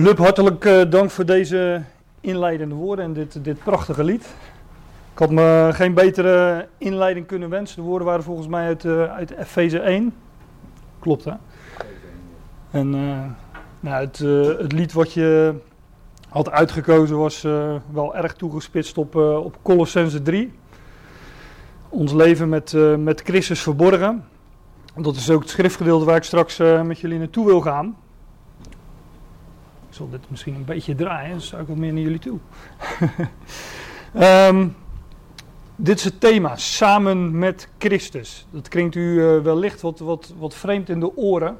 Lub, hartelijk uh, dank voor deze inleidende woorden en dit, dit prachtige lied. Ik had me geen betere inleiding kunnen wensen. De woorden waren volgens mij uit, uh, uit Efeze 1. Klopt hè? En nou, het, het, lied wat je had uitgekozen was wel erg toegespitst op, op Colossense 3. Ons leven met, met Christus verborgen. Dat is ook het schriftgedeelte waar ik straks met jullie naartoe wil gaan zal dit misschien een beetje draaien, dan sta ik wat meer naar jullie toe. um, dit is het thema, samen met Christus. Dat klinkt u uh, wellicht wat, wat, wat vreemd in de oren,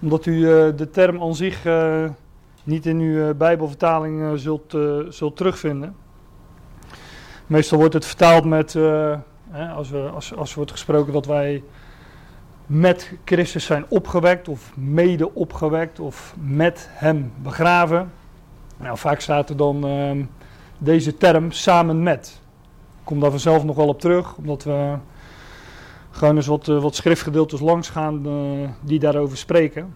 omdat u uh, de term aan zich uh, niet in uw Bijbelvertaling zult, zult terugvinden. Meestal wordt het vertaald met, als, we, als, als wordt gesproken dat wij met Christus zijn opgewekt of mede opgewekt of met hem begraven. Nou, vaak staat er dan uh, deze term samen met. Ik kom daar vanzelf nog wel op terug, omdat we gewoon eens wat, uh, wat schriftgedeeltes langs gaan uh, die daarover spreken.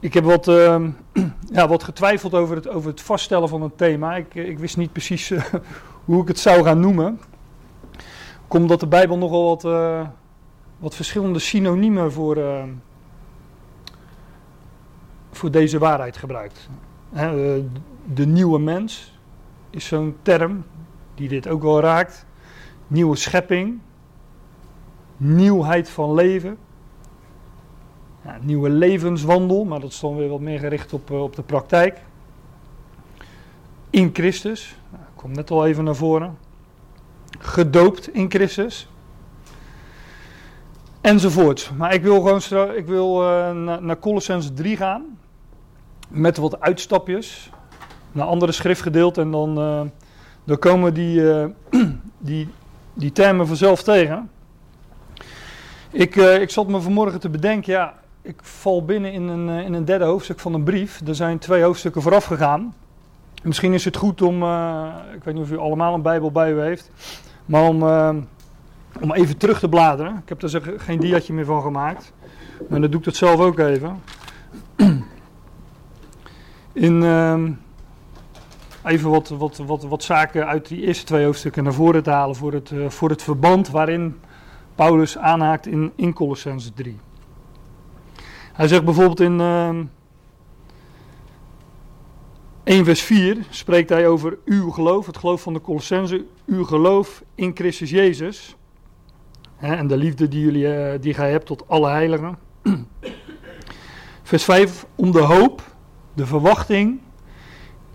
Ik heb wat, ehm, ja, wat getwijfeld over het, over het vaststellen van een thema. Ik, ik wist niet precies eh, hoe ik het zou gaan noemen. Komt dat de Bijbel nogal wat wat verschillende synoniemen voor, uh, voor deze waarheid gebruikt. He, uh, de nieuwe mens is zo'n term die dit ook wel raakt. Nieuwe schepping, nieuwheid van leven, ja, nieuwe levenswandel, maar dat is dan weer wat meer gericht op, uh, op de praktijk. In Christus, nou, komt net al even naar voren. Gedoopt in Christus enzovoort. Maar ik wil gewoon ik wil, uh, naar, Colossens 3 gaan. Met wat uitstapjes. Naar andere schriftgedeelten. En dan, uh, dan komen die, uh, die, die termen vanzelf tegen. Ik, ik zat me vanmorgen te bedenken. Ja, ik val binnen in een, in een derde hoofdstuk van een brief. Er zijn twee hoofdstukken vooraf gegaan. Misschien is het goed om. ik weet niet of u allemaal een Bijbel bij u heeft. Maar om om even terug te bladeren. Ik heb er geen diatje meer van gemaakt. Maar dan doe ik dat zelf ook even. In, uh, even wat, wat, wat, wat zaken uit die eerste twee hoofdstukken naar voren te halen voor het, uh, voor het verband waarin Paulus aanhaakt in, in Colossense 3. Hij zegt bijvoorbeeld in uh, ehm, 1 vers 4 spreekt hij over uw geloof, het geloof van de Colossense, uw geloof in Christus Jezus. En de liefde die, jullie, uh, die gij hebt tot alle heiligen. Vers 5. Om de hoop, de verwachting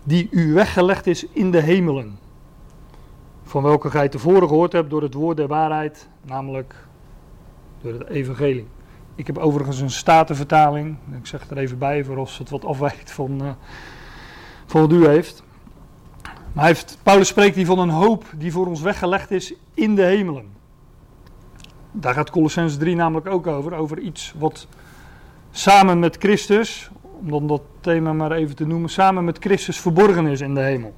die u weggelegd is in de hemelen. Van welke gij tevoren gehoord hebt door het woord der waarheid, namelijk door het evangelie. Ik heb overigens een statenvertaling. Ik zeg er even bij voor als het wat afwijkt van, uh, wat u heeft. Maar heeft, Paulus spreekt hier van een hoop die voor ons weggelegd is in de hemelen. Daar gaat Colossens 3 namelijk ook over. Over iets wat samen met Christus, om dan dat thema maar even te noemen, samen met Christus verborgen is in de hemel.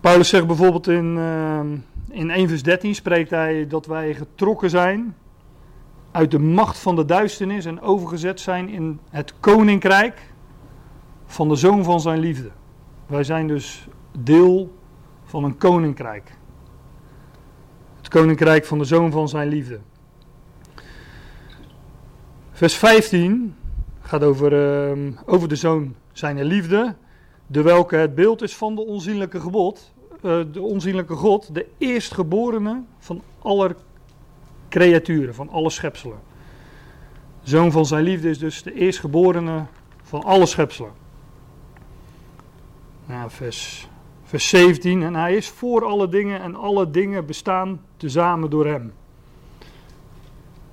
Paulus zegt bijvoorbeeld in, uh, in 1 vers 13, spreekt hij dat wij getrokken zijn uit de macht van de duisternis en overgezet zijn in het koninkrijk van de zoon van zijn liefde. Wij zijn dus deel van een koninkrijk koninkrijk van de zoon van zijn liefde. Vers 15 gaat over, uh, over de zoon zijn liefde, de welke het beeld is van de onzienlijke gebod, uh, de onzienlijke God, de eerstgeborene van alle creaturen, van alle schepselen. Zoon van zijn liefde is dus de eerstgeborene van alle schepselen. Nou, vers vers 17. En hij is voor alle dingen en alle dingen bestaan tezamen door hem.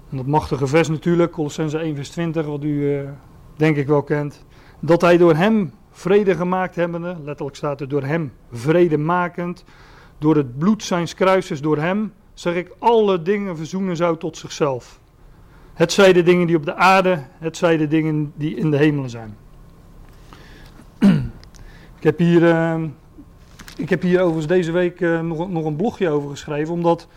En dat machtige vers natuurlijk, Colossense 1 vers 20, wat u uh, denk ik wel kent. Dat hij door hem vrede gemaakt hebbende, letterlijk staat er door hem vrede makend, door het bloed zijns kruises, door hem, zeg ik, alle dingen verzoenen zou tot zichzelf. Het zij de dingen die op de aarde, het zij de dingen die in de hemelen zijn. ik heb hier uh, ik heb hier overigens deze week uh, nog, nog een blogje over geschreven, omdat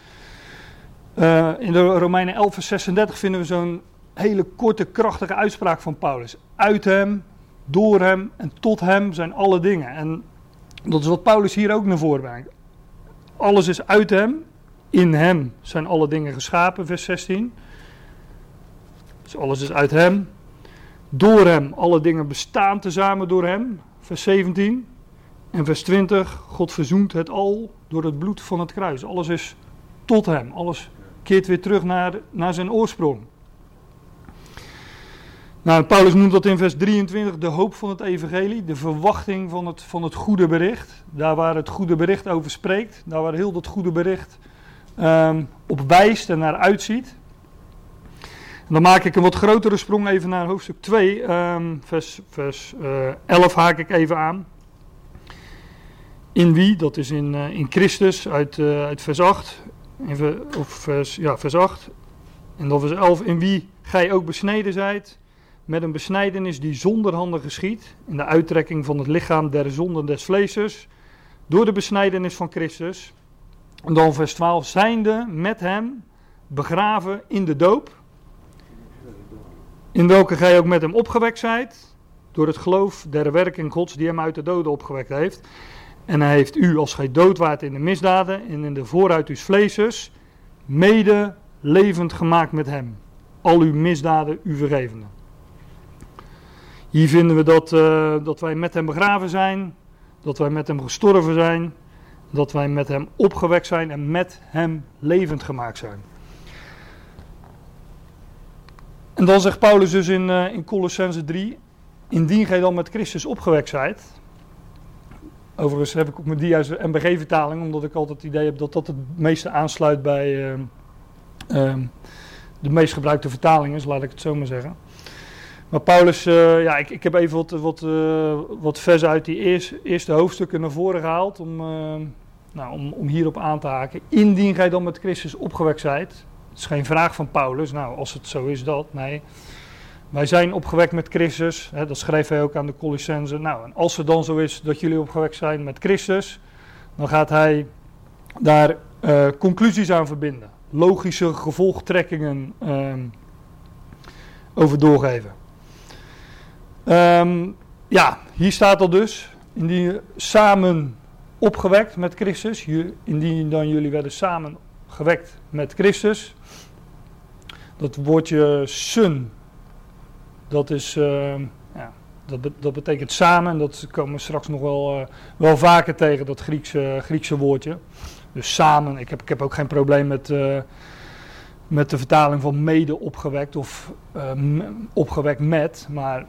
uh, in de Romeinen 11 vers 36 vinden we zo'n hele korte, krachtige uitspraak van Paulus. Uit hem, door hem en tot hem zijn alle dingen. En dat is wat Paulus hier ook naar voren brengt. Alles is uit hem, in hem zijn alle dingen geschapen, vers 16. Dus alles is uit hem. Door hem, alle dingen bestaan tezamen door hem, vers 17. En vers 20, God verzoent het al door het bloed van het kruis. Alles is tot hem, alles keert weer terug naar, naar zijn oorsprong. Nou, Paulus noemt dat in vers 23 de hoop van het evangelie, de verwachting van het, van het goede bericht. Daar waar het goede bericht over spreekt, daar waar heel dat goede bericht um, op wijst en naar uitziet. Dan maak ik een wat grotere sprong even naar hoofdstuk 2, um, ehm, vers, vers uh, eh, 11 haak ik even aan. In wie, dat is in, uh, in Christus uit, uh, uit vers 8, in, of vers, ja, vers 8. En dan vers 11, in wie gij ook besneden zijt met een besnijdenis die zonder handen geschiet, in de uittrekking van het lichaam der zonden des vleeses, door de besnijdenis van Christus. En dan vers 12, zijnde met hem begraven in de doop, in welke gij ook met hem opgewekt zijt, door het geloof der werking Gods die hem uit de doden opgewekt heeft. En hij heeft u, als gij dood waart in de misdaden en in de vooruit uw vleeses, mede levend gemaakt met hem. Al uw misdaden u vergevende. Hier vinden we dat, uh, dat wij met hem begraven zijn, dat wij met hem gestorven zijn, dat wij met hem opgewekt zijn en met hem levend gemaakt zijn. En dan zegt Paulus dus in, uh, in Colossense 3, indien gij dan met Christus opgewekt zijt. Overigens heb ik ook mijn dia's MBG-vertaling, omdat ik altijd het idee heb dat dat het meeste aansluit bij uh, uh, de meest gebruikte vertalingen, dus laat ik het zo maar zeggen. Maar Paulus, uh, ja, ik, ik heb even wat, wat, uh, wat versen uit die eerste, eerste hoofdstukken naar voren gehaald om, uh, nou, om, om hierop aan te haken. Indien gij dan met Christus opgewekt zijt, het is geen vraag van Paulus, nou als het zo is dat, nee. Wij zijn opgewekt met Christus, hè, dat schreef hij ook aan de Colossense. Nou, en als het dan zo is dat jullie opgewekt zijn met Christus, dan gaat hij daar conclusies aan verbinden. Logische gevolgtrekkingen ehm, over doorgeven. Um, ja, hier staat al dus, indien samen opgewekt met Christus, indien dan jullie werden samen gewekt met Christus. Dat woordje sun, dat is, uh, ja, dat, dat betekent samen, dat komen we straks nog wel, uh, wel vaker tegen, dat Griekse, Griekse woordje. Dus samen, ik heb, ik heb ook geen probleem met, uh, met de vertaling van mede opgewekt of opgewekt met, maar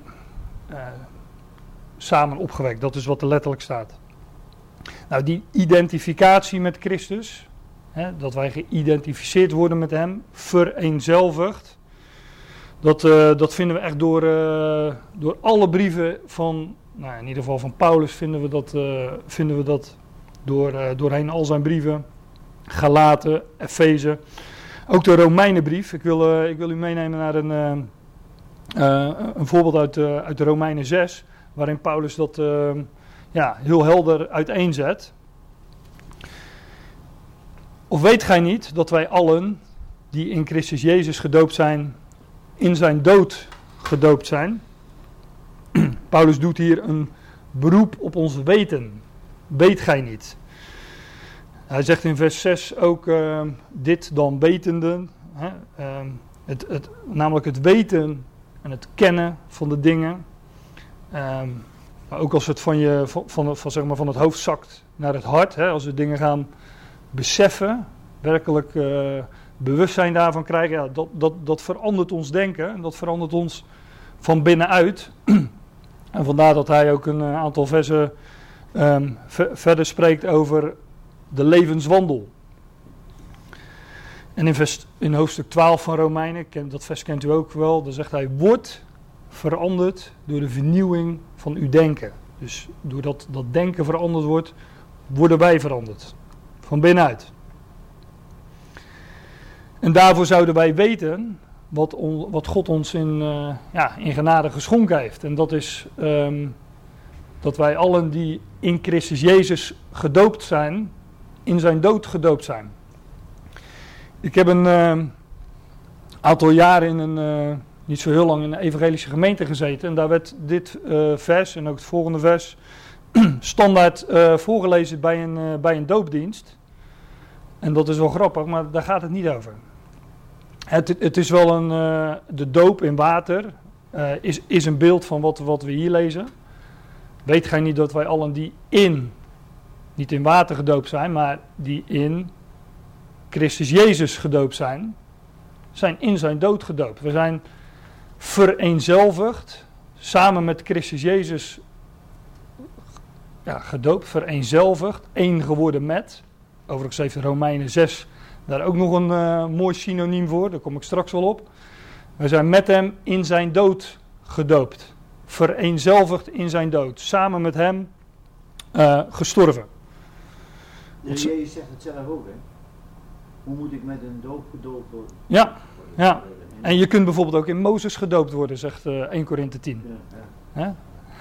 samen opgewekt. Dat is wat er letterlijk staat. Nou, die identificatie met Christus, hè, dat wij geïdentificeerd worden met Hem, vereenzelvigd. Dat, uh, dat vinden we echt door, uh, door alle brieven van, nou, in ieder geval van Paulus vinden we dat, vinden we dat door, doorheen al zijn brieven. Galaten, Efeze, ook de Romeinenbrief. Ik wil, ik wil u meenemen naar een een voorbeeld uit, uit de Romeinen 6, waarin Paulus dat ja, heel helder uiteenzet. Of weet gij niet dat wij allen die in Christus Jezus gedoopt zijn, in zijn dood gedoopt zijn? Paulus doet hier een beroep op ons weten. Weet gij niet? Hij zegt in vers 6 ook dit dan wetende. Hè, het, het, namelijk het weten en het kennen van de dingen. Ehm, maar ook als het van, je, van, van, zeg maar van het hoofd zakt naar het hart, hè, als we dingen gaan beseffen, werkelijk uh, bewustzijn daarvan krijgen, ja, dat, dat, dat verandert ons denken en dat verandert ons van binnenuit. en vandaar dat hij ook een eh, aantal versen um, verder spreekt over de levenswandel. En in, in hoofdstuk 12 van Romeinen, dat vers kent u ook wel, dan zegt hij, wordt veranderd door de vernieuwing van uw denken. Dus doordat dat denken veranderd wordt, worden wij veranderd. Van binnenuit. En daarvoor zouden wij weten wat, wat God ons in, uh, ja, in genade geschonken heeft. En dat is um, dat wij allen die in Christus Jezus gedoopt zijn, in zijn dood gedoopt zijn. Ik heb een uh, aantal jaren in een, uh, niet zo heel lang in een evangelische gemeente gezeten. En daar werd dit uh, vers en ook het volgende vers standaard voorgelezen bij een, bij een doopdienst. En dat is wel grappig, maar daar gaat het niet over. Het, het is wel een. de doop in water is, is een beeld van wat, wat we hier lezen. Weet gij niet dat wij allen die in, niet in water gedoopt zijn, maar die in Christus Jezus gedoopt zijn, zijn in zijn dood gedoopt. We zijn vereenzelvigd, samen met Christus Jezus ja, gedoopt, vereenzelvigd, één geworden met. Overigens heeft Romeinen 6 daar ook nog een uh, mooi synoniem voor, daar kom ik straks wel op. We zijn met hem in zijn dood gedoopt, vereenzelvigd in zijn dood, samen met hem uh, gestorven. Jezus zegt het zelf ook, hè? Hoe moet ik met een doop gedoopt worden? Ja, ja. En je kunt bijvoorbeeld ook in Mozes gedoopt worden, zegt uh, 1 Korinthe 10. Ja, ja.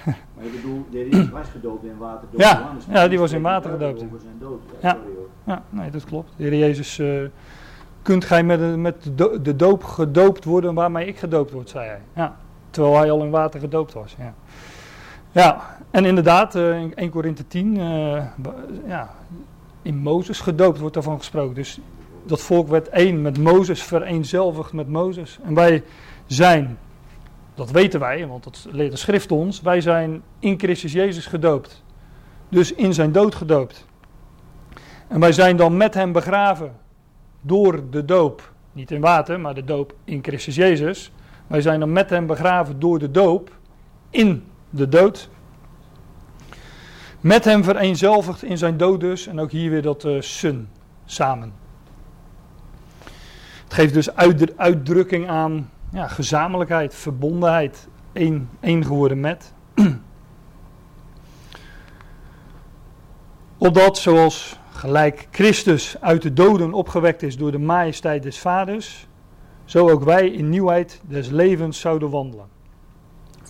Maar ik bedoel, Jezus was gedoopt in water. Ja, ja, die was in water gedoopt. Dood. Ja, ja, nee, dat klopt. De Heer Jezus, uh, kunt gij met, met de doop gedoopt worden waarmee ik gedoopt word, zei hij. Ja, terwijl hij al in water gedoopt was. Ja, ja en inderdaad, uh, in 1 Korinthe 10, uh, ja, in Mozes gedoopt wordt daarvan gesproken. Dus dat volk werd één met Mozes, vereenzelvigd met Mozes. En wij zijn, dat weten wij, want dat leert de schrift ons, wij zijn in Christus Jezus gedoopt. Dus in zijn dood gedoopt. En wij zijn dan met hem begraven door de doop. Niet in water, maar de doop in Christus Jezus. Wij zijn dan met hem begraven door de doop in de dood. Met hem vereenzelvigd in zijn dood dus. En ook hier weer dat uh, sun, samen. Het geeft dus uitdrukking aan ja, gezamenlijkheid, verbondenheid, één, één geworden met. Opdat, zoals gelijk Christus uit de doden opgewekt is door de majesteit des Vaders, zo ook wij in nieuwheid des levens zouden wandelen.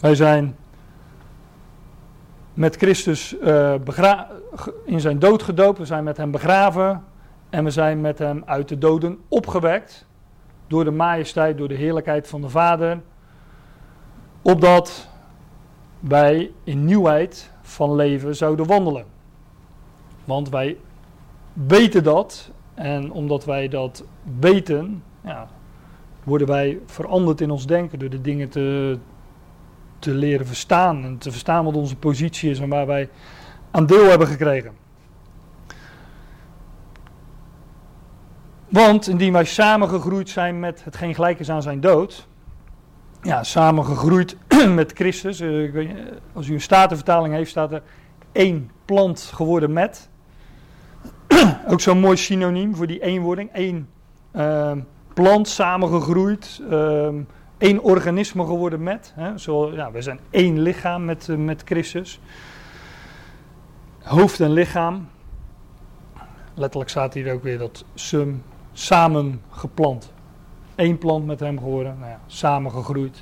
Wij zijn met Christus uh, in zijn dood gedoopt, we zijn met hem begraven en we zijn met hem uit de doden opgewekt door de majesteit, door de heerlijkheid van de Vader, opdat wij in nieuwheid van leven zouden wandelen. Want wij weten dat en omdat wij dat weten, ja, worden wij veranderd in ons denken door de dingen te, te leren verstaan en te verstaan wat onze positie is en waar wij aan deel hebben gekregen. Want indien wij samengegroeid zijn met hetgeen gelijk is aan zijn dood, ja, samengegroeid met Christus, uh, ik weet, als u een statenvertaling heeft, staat er één plant geworden met. Ook zo'n mooi synoniem voor die eenwording. Eén uh, plant samengegroeid, uh, één organisme geworden met. Hè. Zo, ja, we zijn één lichaam met, uh, met Christus. Hoofd en lichaam. Letterlijk staat hier ook weer dat sum samen geplant. Eén plant met hem geworden, nou ja, samen gegroeid.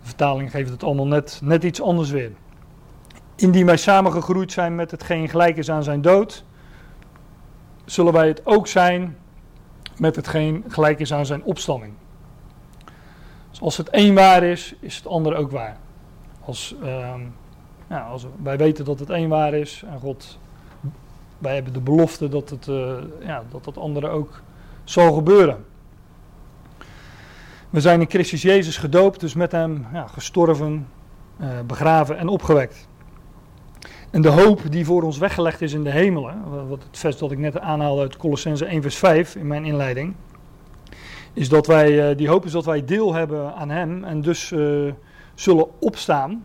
De vertaling geeft het allemaal net, net iets anders weer. Indien wij samen gegroeid zijn met hetgeen gelijk is aan zijn dood, zullen wij het ook zijn met hetgeen gelijk is aan zijn opstanding. Dus als het één waar is, is het ander ook waar. Als, uh, ja, als wij weten dat het één waar is en God wij hebben de belofte dat het, uh, ja, dat, dat andere ook zal gebeuren. We zijn in Christus Jezus gedoopt, dus met hem ja, gestorven, uh, begraven en opgewekt. En de hoop die voor ons weggelegd is in de hemelen, wat het vers dat ik net aanhaalde uit Colossense 1 vers 5 in mijn inleiding, is dat wij, uh, die hoop is dat wij deel hebben aan hem en dus zullen opstaan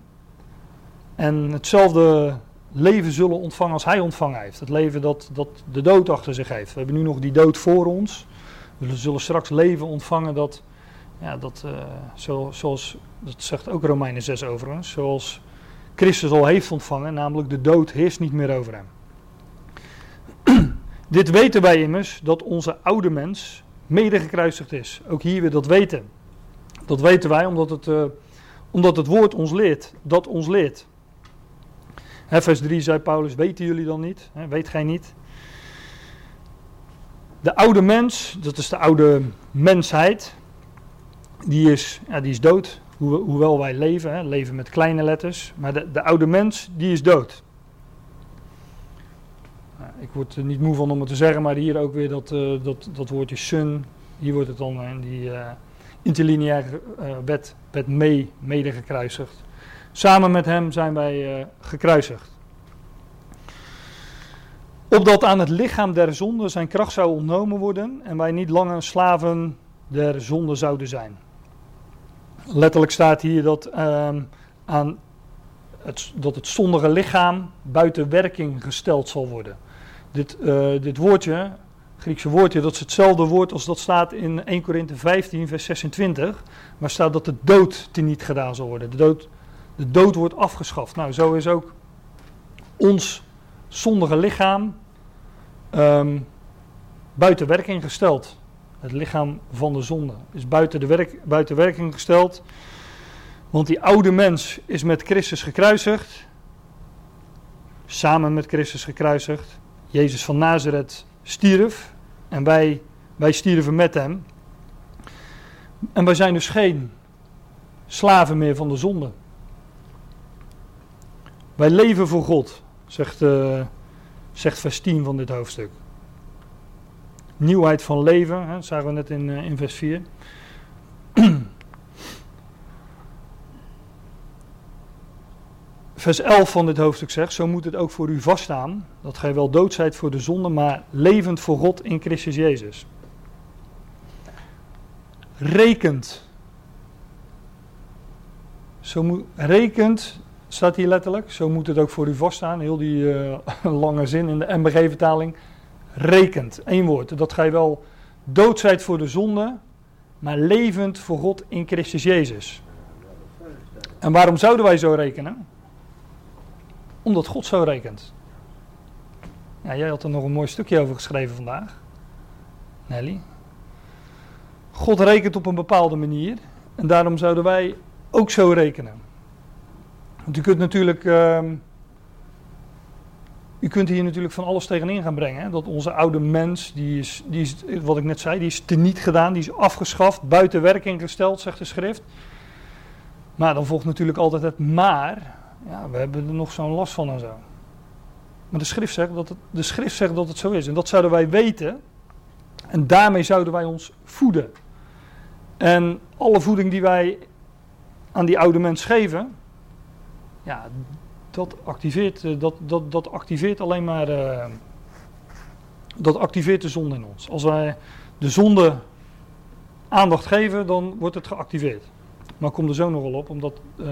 en hetzelfde leven zullen ontvangen als hij ontvangen heeft. Het leven dat, dat de dood achter zich heeft. We hebben nu nog die dood voor ons. We zullen straks leven ontvangen dat, ja, dat zo, zoals, dat zegt ook Romeinen 6 overigens, zoals Christus al heeft ontvangen, namelijk de dood heerst niet meer over hem. Dit weten wij immers, dat onze oude mens mede gekruisigd is. Ook hier weer dat weten. Dat weten wij omdat het, uh, omdat het woord ons leert, dat ons leert. Vers 3 zei Paulus, weten jullie dan niet? weet gij niet? De oude mens, dat is de oude mensheid, die is, ja, die is dood. hoewel wij leven, hè, leven met kleine letters. Maar de, de oude mens, die is dood. Ik word er niet moe van om het te zeggen, maar hier ook weer dat, uh, dat, dat woordje sun. Hier wordt het dan in die uh, interlineaire uh, wet mee, mede gekruisigd. Samen met hem zijn wij gekruisigd. Opdat aan het lichaam der zonde zijn kracht zou ontnomen worden en wij niet langer slaven der zonde zouden zijn. Letterlijk staat hier dat, uh, aan het, dat het zondige lichaam buiten werking gesteld zal worden. Dit, uh, dit woordje, Griekse woordje, dat is hetzelfde woord als dat staat in 1 Korinthe 15, vers 26. Waar staat dat de dood teniet gedaan zal worden. De dood, de dood wordt afgeschaft. Nou, zo is ook ons zondige lichaam um, buiten werking gesteld. Het lichaam van de zonde is buiten, de werk, buiten werking gesteld. Want die oude mens is met Christus gekruisigd. Samen met Christus gekruisigd. Jezus van Nazareth stierf. En wij, wij stierven met hem. En wij zijn dus geen slaven meer van de zonde. Wij leven voor God, zegt, uh, zegt vers 10 van dit hoofdstuk nieuwheid van leven, hè, zagen we net in, uh, in vers 4. vers 11 van dit hoofdstuk zegt, zo moet het ook voor u vaststaan, dat gij wel dood zijt voor de zonde, maar levend voor God in Christus Jezus. Rekent. Zo moet, rekent, staat hier letterlijk, zo moet het ook voor u vaststaan, heel die uh, lange zin in de MBG-vertaling rekent. Eén woord. Dat gij wel dood zijt voor de zonde, maar levend voor God in Christus Jezus. En waarom zouden wij zo rekenen? Omdat God zo rekent. Ja, jij had er nog een mooi stukje over geschreven vandaag. Nelly. God rekent op een bepaalde manier. En daarom zouden wij ook zo rekenen. Want u kunt natuurlijk. Uh, u kunt hier natuurlijk van alles tegenin gaan brengen. Hè? Dat onze oude mens, die is, die is, wat ik net zei, die is teniet gedaan, die is afgeschaft, buiten werking gesteld, zegt de schrift. Maar dan volgt natuurlijk altijd het maar. Ja, we hebben er nog zo'n last van en zo. Maar de schrift, zegt dat het, de schrift zegt dat het zo is. En dat zouden wij weten. En daarmee zouden wij ons voeden. En alle voeding die wij aan die oude mens geven, ja, dat activeert, eh, dat, dat, dat activeert alleen maar. Uh, dat activeert de zonde in ons. Als wij de zonde aandacht geven, dan wordt het geactiveerd. Maar ik kom er zo nog wel op, omdat uh,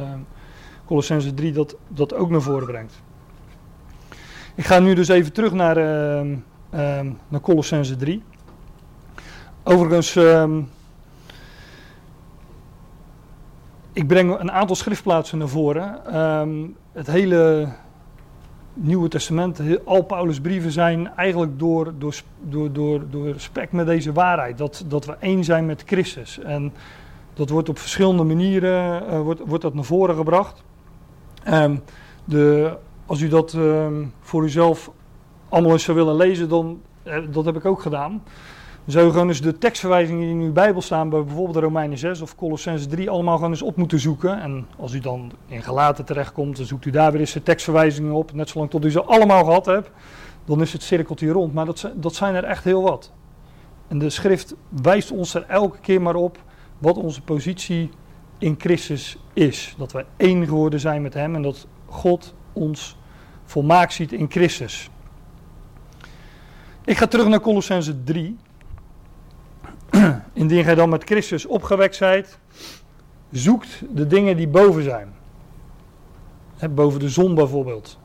Colossense 3 dat, dat ook naar voren brengt. Ik ga nu dus even terug naar, uh, naar Colossense 3. Overigens. Ehm, ik breng een aantal schriftplaatsen naar voren. Um, het hele Nieuwe Testament, al Paulus' brieven zijn eigenlijk door, door, door, door, door respect met deze waarheid. Dat, dat we één zijn met Christus. En dat wordt op verschillende manieren uh, wordt, wordt dat naar voren gebracht. Um, de, als u dat um, voor uzelf allemaal eens zou willen lezen, dan uh, dat heb ik ook gedaan. Zou je gewoon eens de tekstverwijzingen die in uw Bijbel staan, bij bijvoorbeeld Romeinen 6 of Colossense 3, allemaal gewoon eens op moeten zoeken. En als u dan in gelaten terechtkomt, dan zoekt u daar weer eens de tekstverwijzingen op. Net zolang tot u ze allemaal gehad hebt, dan is het cirkeltje rond. Maar dat, dat zijn er echt heel wat. En de schrift wijst ons er elke keer maar op wat onze positie in Christus is. Dat wij één geworden zijn met Hem en dat God ons volmaakt ziet in Christus. Ik ga terug naar Colossense 3. Indien gij dan met Christus opgewekt zijt, zoekt de dingen die boven zijn. boven de zon bijvoorbeeld.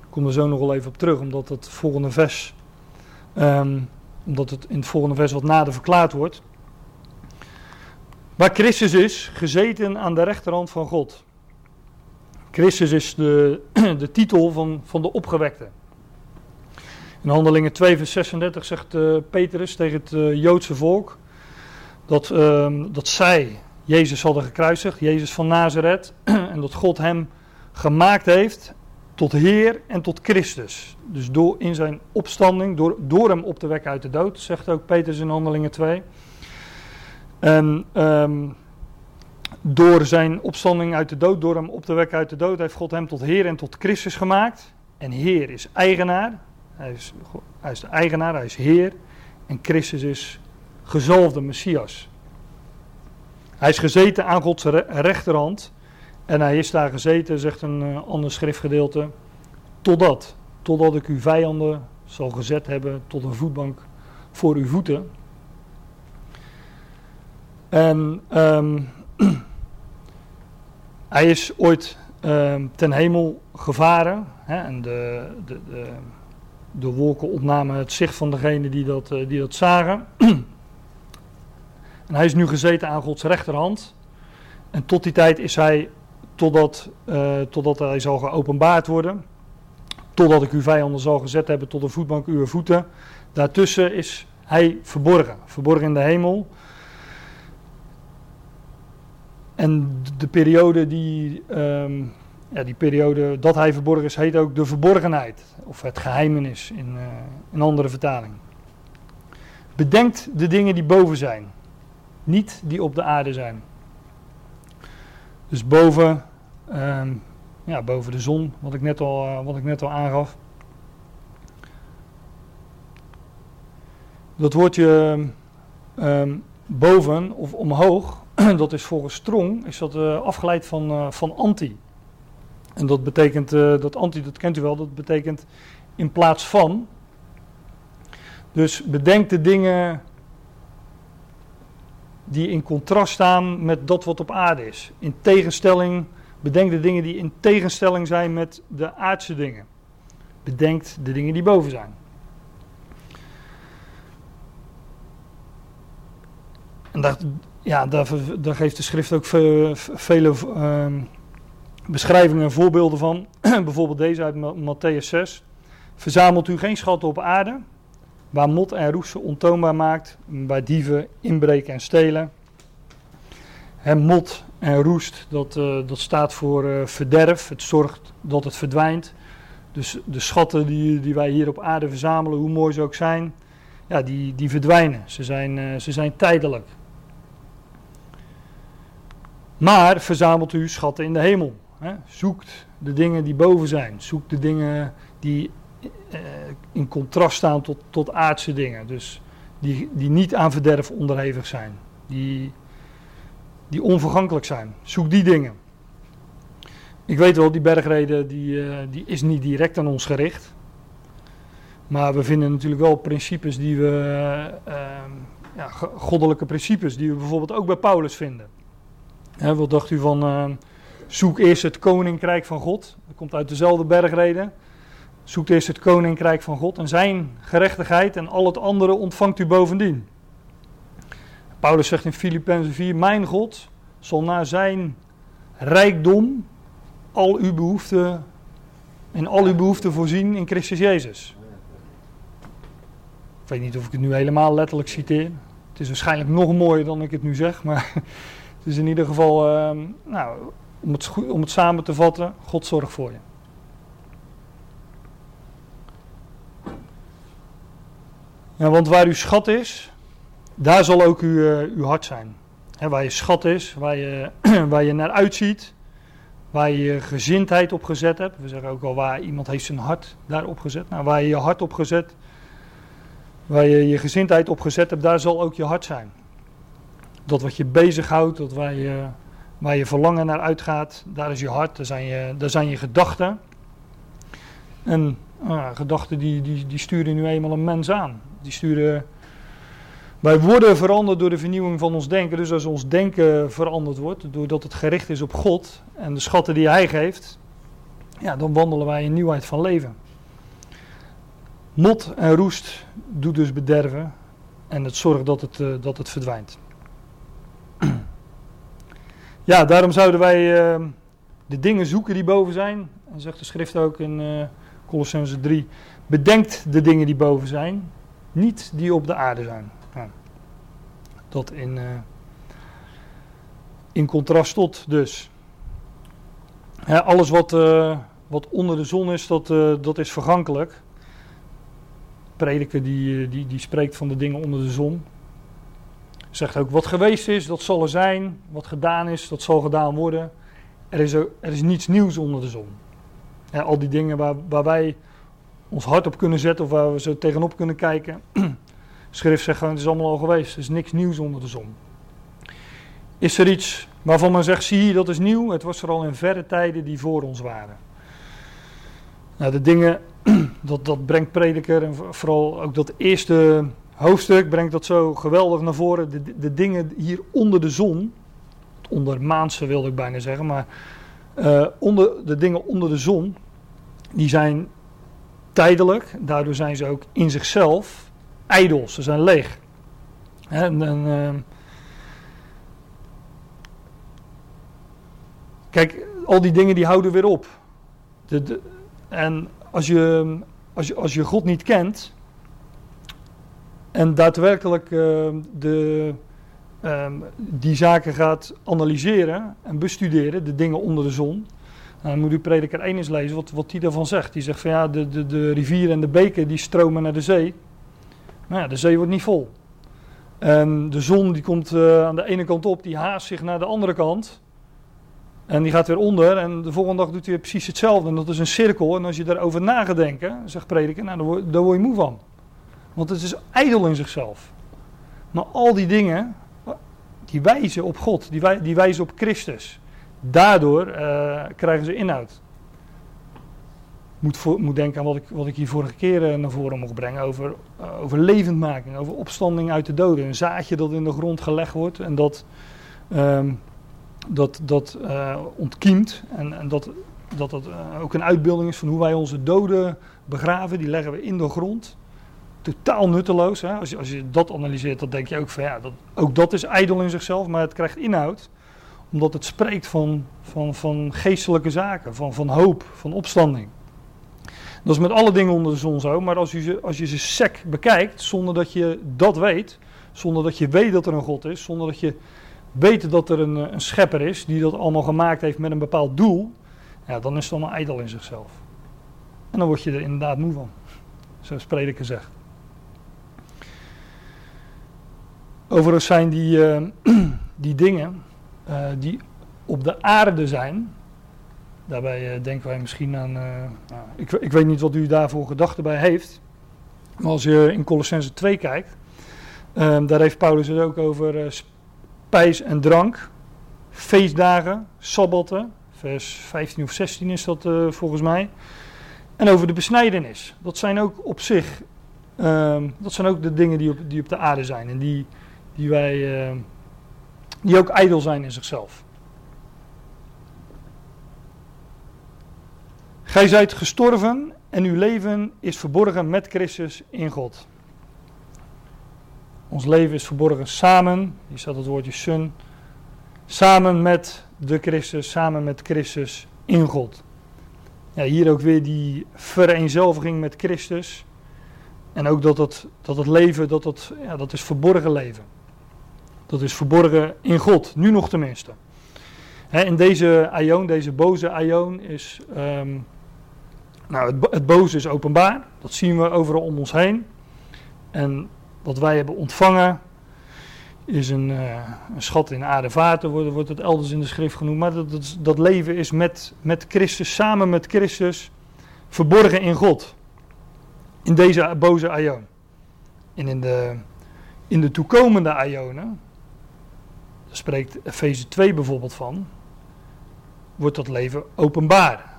Ik kom er zo nog wel even op terug, omdat het volgende vers, ehm, omdat het in het volgende vers wat nader verklaard wordt. Waar Christus is, gezeten aan de rechterhand van God. Christus is de, de titel van, van de opgewekte. In Handelingen 2, vers 36 zegt uh, Petrus tegen het uh, Joodse volk dat, uh, dat zij Jezus hadden gekruisigd, Jezus van Nazareth, en dat God hem gemaakt heeft tot Heer en tot Christus. Dus door, in zijn opstanding, door, door hem op te wekken uit de dood, zegt ook Petrus in Handelingen 2. En ehm, door zijn opstanding uit de dood, door hem op te wekken uit de dood, heeft God hem tot Heer en tot Christus gemaakt. En Heer is eigenaar. Hij is, hij is de eigenaar, hij is Heer. En Christus is gezalfde Messias. Hij is gezeten aan Gods rechterhand. En hij is daar gezeten, zegt een uh, ander schriftgedeelte, totdat, totdat ik uw vijanden zal gezet hebben tot een voetbank voor uw voeten. En um, hij is ooit um, ten hemel gevaren. Hè, en de, de, de, de, wolken opnamen het zicht van degene die dat, uh, die dat zagen. en hij is nu gezeten aan Gods rechterhand. En tot die tijd is hij, totdat, uh, totdat hij zal geopenbaard worden, totdat ik uw vijanden zal gezet hebben tot een voetbank uw voeten. Daartussen is hij verborgen, verborgen in de hemel. En de periode die, um, ja, die periode dat hij verborgen is, heet ook de verborgenheid. Of het geheimenis in, uh, in andere vertaling. Bedenkt de dingen die boven zijn, niet die op de aarde zijn. Dus boven, um, ja, boven de zon, wat ik net al, uh, wat ik net al aangaf. Dat woordje um, boven of omhoog, dat is volgens Strong, is dat uh, afgeleid van, van anti. En dat betekent, uh, dat anti, dat kent u wel, dat betekent in plaats van. Dus bedenk de dingen die in contrast staan met dat wat op aarde is. In tegenstelling, bedenk de dingen die in tegenstelling zijn met de aardse dingen. Bedenk de dingen die boven zijn. En daar, ja, daar, daar geeft de schrift ook ve, vele uh, beschrijvingen en voorbeelden van. Bijvoorbeeld deze uit Matthäus 6. Verzamelt u geen schatten op aarde, waar mot en roest ze ontoonbaar maakt, waar dieven inbreken en stelen. En mot en roest, dat, uh, dat staat voor uh, verderf. Het zorgt dat het verdwijnt. Dus de schatten die, die wij hier op aarde verzamelen, hoe mooi ze ook zijn, ja, die, die verdwijnen. Ze zijn, uh, ze zijn tijdelijk. Maar verzamelt u schatten in de hemel. Hè? Zoekt de dingen die boven zijn. Zoekt de dingen die eh, in contrast staan tot, tot aardse dingen. Dus die, die niet aan verderf onderhevig zijn. Die, die onvergankelijk zijn. Zoek die dingen. Ik weet wel, die bergreden die, uh, die is niet direct aan ons gericht. Maar we vinden natuurlijk wel principes die we, uh, ja, goddelijke principes, die we bijvoorbeeld ook bij Paulus vinden. Hè, wat dacht u van, uh, zoek eerst het koninkrijk van God. Dat komt uit dezelfde bergreden. Zoek eerst het koninkrijk van God en zijn gerechtigheid en al het andere ontvangt u bovendien. Paulus zegt in Filippenzen 4, mijn God zal naar zijn rijkdom al uw behoeften en al uw behoeften voorzien in Christus Jezus. Ik weet niet of ik het nu helemaal letterlijk citeer. Het is waarschijnlijk nog mooier dan ik het nu zeg, maar het is in ieder geval, uh, nou, om het, om het samen te vatten, God zorgt voor je. Ja, want waar uw schat is, daar zal ook uw, uh, uw hart zijn. Waar je schat is, waar je, waar je naar uitziet, waar je je gezindheid op gezet hebt. We zeggen ook al waar iemand heeft zijn hart daarop gezet. Nou, waar je je hart op gezet, waar je je gezindheid op gezet hebt, daar zal ook je hart zijn. Dat wat je bezighoudt, dat waar je, waar je verlangen naar uitgaat, daar is je hart, daar zijn je, daar zijn je gedachten. En uh, gedachten die, die, die sturen nu eenmaal een mens aan. Die sturen. Wij worden veranderd door de vernieuwing van ons denken. Dus als ons denken veranderd wordt, doordat het gericht is op God en de schatten die Hij geeft, ja, dan wandelen wij in nieuwheid van leven. Mot en roest doet dus bederven en het zorgt dat het, uh, dat het verdwijnt. Ja, daarom zouden wij uh, de dingen zoeken die boven zijn. En zegt de schrift ook in uh, Colossense 3. Bedenkt de dingen die boven zijn, niet die op de aarde zijn. Dat in, uh, in contrast tot dus. Alles wat, uh, wat onder de zon is, dat, dat is vergankelijk. Prediker die, die, die spreekt van de dingen onder de zon. Zegt ook wat geweest is, dat zal er zijn. Wat gedaan is, dat zal gedaan worden. Er is, er, is niets nieuws onder de zon. Al die dingen waar, waar wij ons hart op kunnen zetten of waar we zo tegenop kunnen kijken. Schrift zegt gewoon, het is allemaal al geweest. Er is niks nieuws onder de zon. Is er iets waarvan men zegt, zie dat is nieuw. Het was er al in verre tijden die voor ons waren. Nou, de dingen, dat, dat brengt prediker en vooral ook dat eerste hoofdstuk brengt dat zo geweldig naar voren. De, de dingen hier onder de zon, onder maanse wilde ik bijna zeggen, maar uh, onder, de dingen onder de zon, die zijn tijdelijk. Daardoor zijn ze ook in zichzelf ijdels, ze zijn leeg. En, uh, kijk, al die dingen die houden weer op. De, en als je, als, je, als je God niet kent en daadwerkelijk uh, de, um, die zaken gaat analyseren en bestuderen, de dingen onder de zon, dan moet u prediker 1 eens lezen wat, wat hij daarvan zegt. Die zegt van ja, de, de, de rivieren en de beken die stromen naar de zee. Maar ja, de zee wordt niet vol. En de zon die komt uh, aan de ene kant op, die haast zich naar de andere kant. En die gaat weer onder en de volgende dag doet hij precies hetzelfde. En dat is een cirkel. En als je daarover na gaat denken, zegt prediker, nou, daar word je moe van. Want het is ijdel in zichzelf. Maar al die dingen, die wijzen op God, die, wij, die wijzen op Christus. Daardoor uh, krijgen ze inhoud. Moet, voor, moet denken aan wat ik, wat ik hier vorige keer uh, naar voren mocht brengen over, uh, over levendmaking, over opstanding uit de doden. Een zaadje dat in de grond gelegd wordt en dat, um, dat, dat ontkiemt. En, en dat dat, dat ook een uitbeelding is van hoe wij onze doden begraven. Die leggen we in de grond totaal nutteloos. Hè? Als, je, als je dat analyseert, dan denk je ook van ja, dat, ook dat is ijdel in zichzelf, maar het krijgt inhoud. Omdat het spreekt van, van, van geestelijke zaken, van, van hoop, van opstanding. Dat is met alle dingen onder de zon zo, maar als je, ze, als je ze sec bekijkt, zonder dat je dat weet, zonder dat je weet dat er een God is, zonder dat je weet dat er een, een schepper is die dat allemaal gemaakt heeft met een bepaald doel, ja, dan is het allemaal ijdel in zichzelf. En dan word je er inderdaad moe van, zoals prediker zegt. Overigens zijn die, uh, die dingen uh, die op de aarde zijn. Daarbij uh, denken wij misschien aan. Nou, ik, ik, weet niet wat u daarvoor gedachten bij heeft. Maar als je in Colossense 2 kijkt. Ehm, daar heeft Paulus het ook over spijs en drank. Feestdagen, sabbatten. Vers 15 of 16 is dat volgens mij. En over de besnijdenis. Dat zijn ook op zich. Um, dat zijn ook de dingen die op, die op de aarde zijn. En die die wij, uh, die ook ijdel zijn in zichzelf. Gij zijt gestorven en uw leven is verborgen met Christus in God. Ons leven is verborgen samen, hier staat het woordje sun, samen met de Christus, samen met Christus in God. Ja, hier ook weer die vereenzelviging met Christus. En ook dat het, dat het leven, dat, het, ja, dat is verborgen leven. Dat is verborgen in God, nu nog tenminste. In deze aion, deze boze aion, is. Um, nou, het, het, boze is openbaar. Dat zien we overal om ons heen. En wat wij hebben ontvangen. is een, uh, een schat in aardevaarten, wordt, wordt het elders in de schrift genoemd. Maar dat, dat, dat leven is met, met Christus, samen met Christus, verborgen in God. In deze boze aion. En in de, in de toekomende aionen spreekt Efeze 2 bijvoorbeeld van, wordt dat leven openbaar.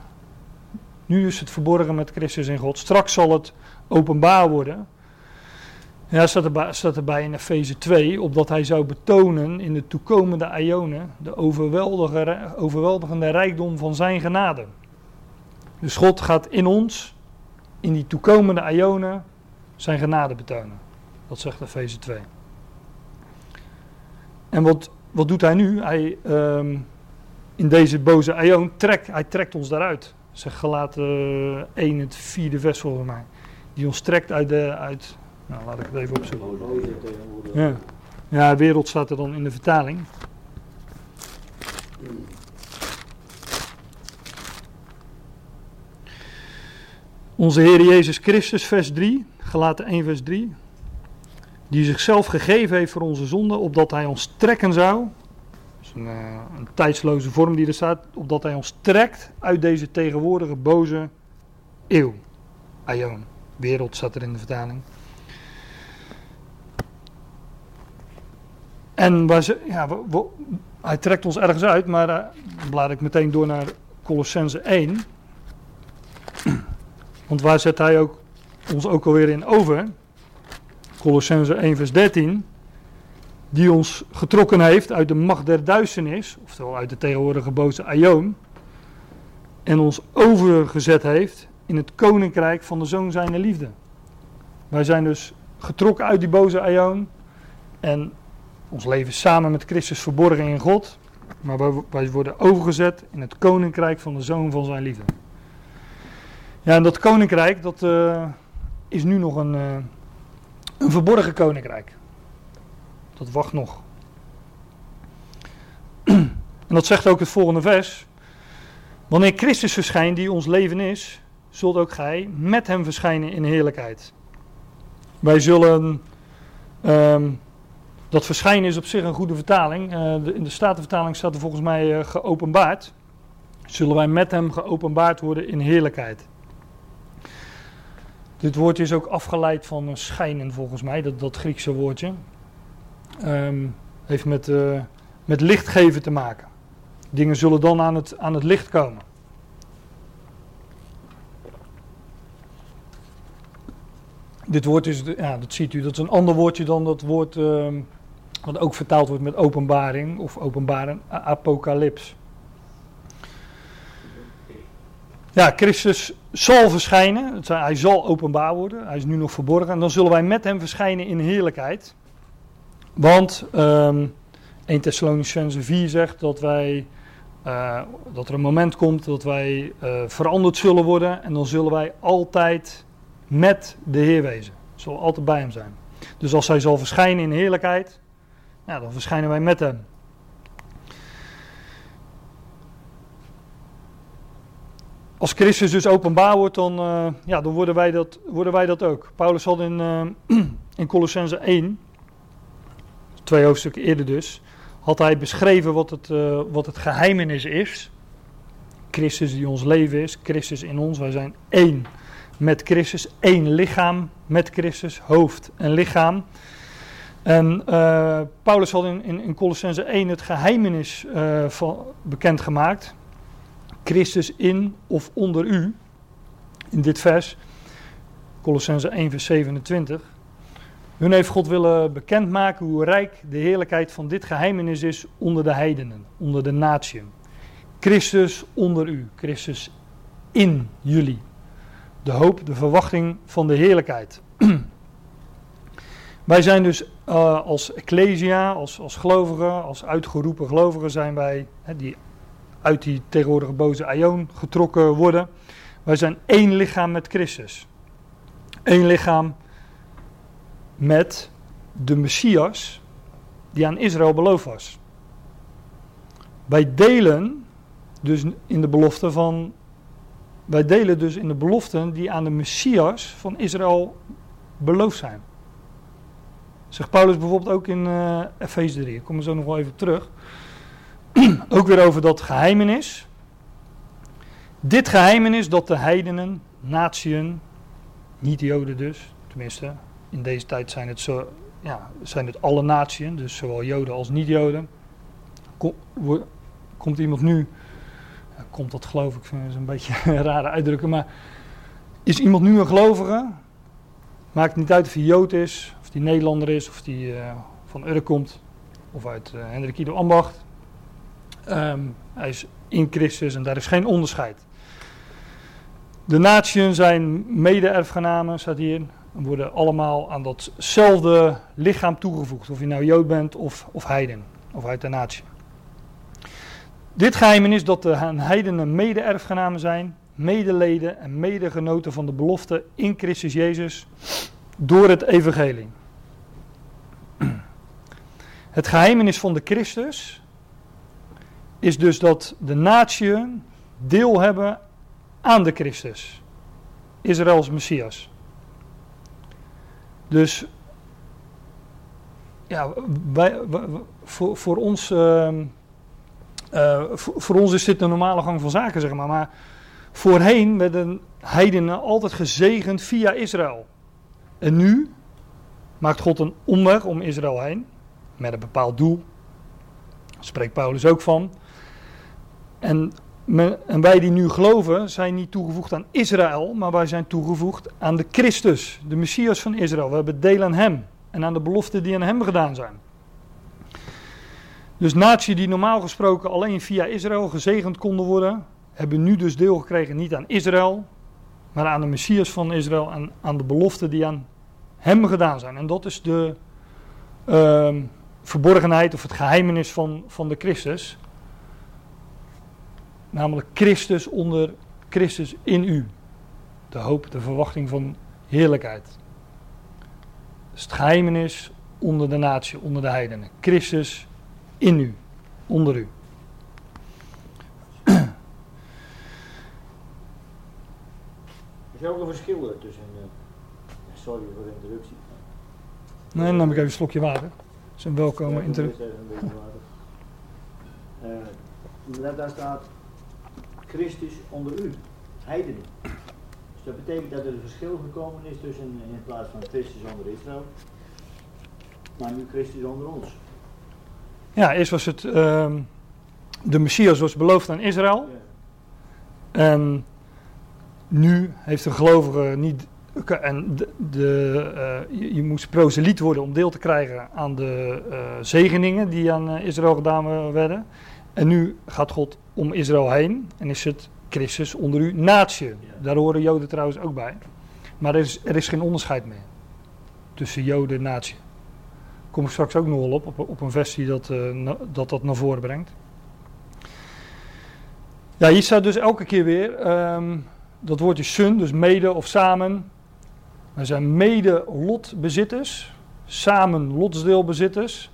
Nu is het verborgen met Christus in God. Straks zal het openbaar worden. Ja, staat erbij, staat erbij in Efeze 2, opdat hij zou betonen in de toekomende Ionen de overweldigende, rijkdom van zijn genade. Dus God gaat in ons, in die toekomende Ionen, zijn genade betonen. Dat zegt Efeze 2. En wat wat doet hij nu? Hij, um, in deze boze aion trekt, hij trekt ons daaruit. Zeg gelaten uh, 1, het vierde vers volgens mij. Die ons trekt uit de, uit, nou laat ik het even opzoeken. Ja. ja, wereld staat er dan in de vertaling. Onze Heer Jezus Christus, vers 3, gelaten 1 vers 3. Die zichzelf gegeven heeft voor onze zonde, opdat hij ons trekken zou. Is een, uh, een tijdsloze vorm die er staat, opdat hij ons trekt uit deze tegenwoordige boze eeuw. Aion, wereld staat er in de vertaling. En waar ze, ja, hij trekt ons ergens uit, maar dan blaad ik meteen door naar Colossense 1. Want waar zet hij ook, ons ook alweer in over? Colossense 1 vers 13. Die ons getrokken heeft uit de macht der duisternis, oftewel uit de tegenwoordige boze Aion. En ons overgezet heeft in het koninkrijk van de zoon zijner liefde. Wij zijn dus getrokken uit die boze Aion. En ons leven samen met Christus verborgen in God. Maar wij worden overgezet in het koninkrijk van de zoon van zijn liefde. Ja, en dat koninkrijk, dat uh, is nu nog een, uh, een verborgen koninkrijk. Dat wacht nog. en dat zegt ook het volgende vers. Wanneer Christus verschijnt, die ons leven is, zult ook gij met hem verschijnen in heerlijkheid. Wij zullen um, dat verschijnen is op zich een goede vertaling. De, in de Statenvertaling staat er volgens mij uh, geopenbaard. Zullen wij met hem geopenbaard worden in heerlijkheid. Dit woordje is ook afgeleid van schijnen volgens mij, dat, dat Griekse woordje. Um, heeft met, uh, met lichtgeven te maken. Dingen zullen dan aan het, aan het licht komen. Dit woord is, ja, dat ziet u, dat is een ander woordje dan dat woord uh, wat ook vertaald wordt met openbaring of openbaren, apocalyps. Ja, Christus zal verschijnen, hij zal openbaar worden, hij is nu nog verborgen. En dan zullen wij met hem verschijnen in heerlijkheid. Want um, 1 Thessalonicense 4 zegt dat, wij, uh, dat er een moment komt dat wij uh, veranderd zullen worden. En dan zullen wij altijd met de Heer wezen. Zullen altijd bij hem zijn. Dus als hij zal verschijnen in heerlijkheid, ja, dan verschijnen wij met hem. Als Christus dus openbaar wordt, dan, uh, ja, dan worden, wij dat, worden wij dat ook. Paulus had in, uh, in Colossense 1, twee hoofdstukken eerder dus, had hij beschreven wat het, uh, wat het geheimenis is. Christus die ons leven is, Christus in ons. Wij zijn één met Christus, één lichaam met Christus, hoofd en lichaam. En Paulus had in, in, in Colossense 1 het geheimenis van, bekendgemaakt. Christus in of onder u. In dit vers. Colossense 1 vers 27. Hun heeft God willen bekendmaken hoe rijk de heerlijkheid van dit geheimenis is onder de heidenen, onder de natieën. Christus onder u, Christus in jullie. De hoop, de verwachting van de heerlijkheid. Wij zijn dus uh, als ecclesia, als, als gelovigen, als uitgeroepen gelovigen zijn wij, hè, die uit die tegenwoordige boze aion getrokken worden. Wij zijn één lichaam met Christus. Eén lichaam met de Messias die aan Israël beloofd was. Wij delen dus in de belofte van. Wij delen dus in de beloften die aan de Messias van Israël beloofd zijn. Zegt Paulus bijvoorbeeld ook in uh, Efeze 3. Ik kom er zo nog wel even terug. ook weer over dat geheimenis. Dit geheimenis dat de heidenen, natieën, niet Joden dus, tenminste, in deze tijd zijn het, zo, ja, zijn het alle natieën, dus zowel Joden als niet-Joden. Kom, komt iemand nu, komt dat geloof ik, is een beetje een rare uitdrukking, maar is iemand nu een gelovige? Maakt niet uit of hij Jood is, of die Nederlander is, of die uh, van Urk komt, of uit uh, Hendrik Ido Ambacht. Um, hij is in Christus en daar is geen onderscheid. De natieën zijn mede-erfgenamen, staat hier, en worden allemaal aan datzelfde lichaam toegevoegd. Of je nou Jood bent of, of heiden, of uit de natie. Dit geheim is dat de heidenen mede-erfgenamen zijn, medeleden en medegenoten van de belofte in Christus Jezus door het evangelie. Het geheimenis van de Christus is dus dat de natieën deel hebben aan de Christus, Israëls Messias. Dus ja, wij, voor, voor ons. ehm, eh, voor, voor ons is dit de normale gang van zaken, zeg maar. Maar voorheen werden heidenen altijd gezegend via Israël. En nu maakt God een omweg om Israël heen. Met een bepaald doel. Daar spreekt Paulus ook van. En, wij die nu geloven zijn niet toegevoegd aan Israël. Maar wij zijn toegevoegd aan de Christus. De Messias van Israël. We hebben deel aan hem. En aan de beloften die aan hem gedaan zijn. Dus natie die normaal gesproken alleen via Israël gezegend konden worden. Hebben nu dus deel gekregen niet aan Israël. Maar aan de Messias van Israël. En aan de beloften die aan hem gedaan zijn. En dat is de ehm, verborgenheid of het geheimenis van, van de Christus. Namelijk Christus onder Christus in u. De hoop, de verwachting van heerlijkheid. Dus het geheimenis onder de natie, onder de heidenen. Christus in u, onder u. Er zijn ook nog verschillen tussen. eh, sorry voor de interruptie. Nee, dan neem ik even een slokje water. Dat is een welkome Ja, een beetje water. Eh, daar- daar staat Christus onder u, heidenen. Dus dat betekent dat er een verschil gekomen is tussen in plaats van Christus onder Israël, maar nu Christus onder ons. Ja, eerst was het ehm, de Messias was beloofd aan Israël. Ja. En nu heeft een gelovige niet. En de, de, eh, je, je moest proseliet worden om deel te krijgen aan de eh, zegeningen die aan eh, Israël gedaan werden. En nu gaat God om Israël heen en is het Christus onder u natie. Daar horen Joden trouwens ook bij. Maar er is, er is geen onderscheid meer tussen Joden en natie. Kom ik straks ook nog wel op, op, op een vers die dat, eh, na- dat dat naar voren brengt. Ja, hier staat dus elke keer weer ehm, dat woordje sun, dus mede of samen. Wij zijn mede lotbezitters, samen lotsdeelbezitters.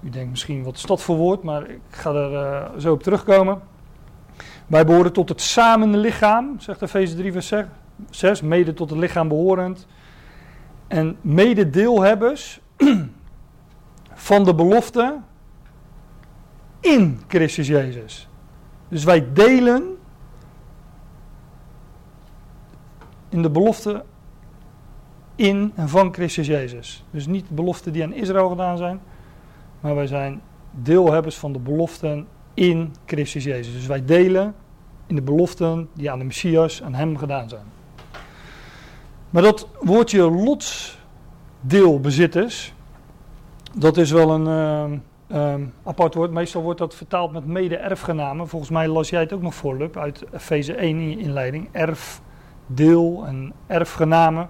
U denkt misschien wat dat voor woord, maar ik ga er eh, zo op terugkomen. Wij behoren tot het samenlichaam, zegt Efeze 3 vers 6, mede tot het lichaam behorend. En mededeelhebbers van de belofte in Christus Jezus. Dus wij delen in de belofte in en van Christus Jezus. Dus niet de beloften die aan Israël gedaan zijn, maar wij zijn deelhebbers van de beloften in Christus Jezus. Dus wij delen in de beloften die aan de Messias, aan hem gedaan zijn. Maar dat woordje lotsdeelbezitters, dat is wel een ehm, ehm, apart woord. Meestal wordt dat vertaald met mede-erfgenamen. Volgens mij las jij het ook nog voor, Lup, uit Efeze 1 in je inleiding. Erf, deel en erfgenamen.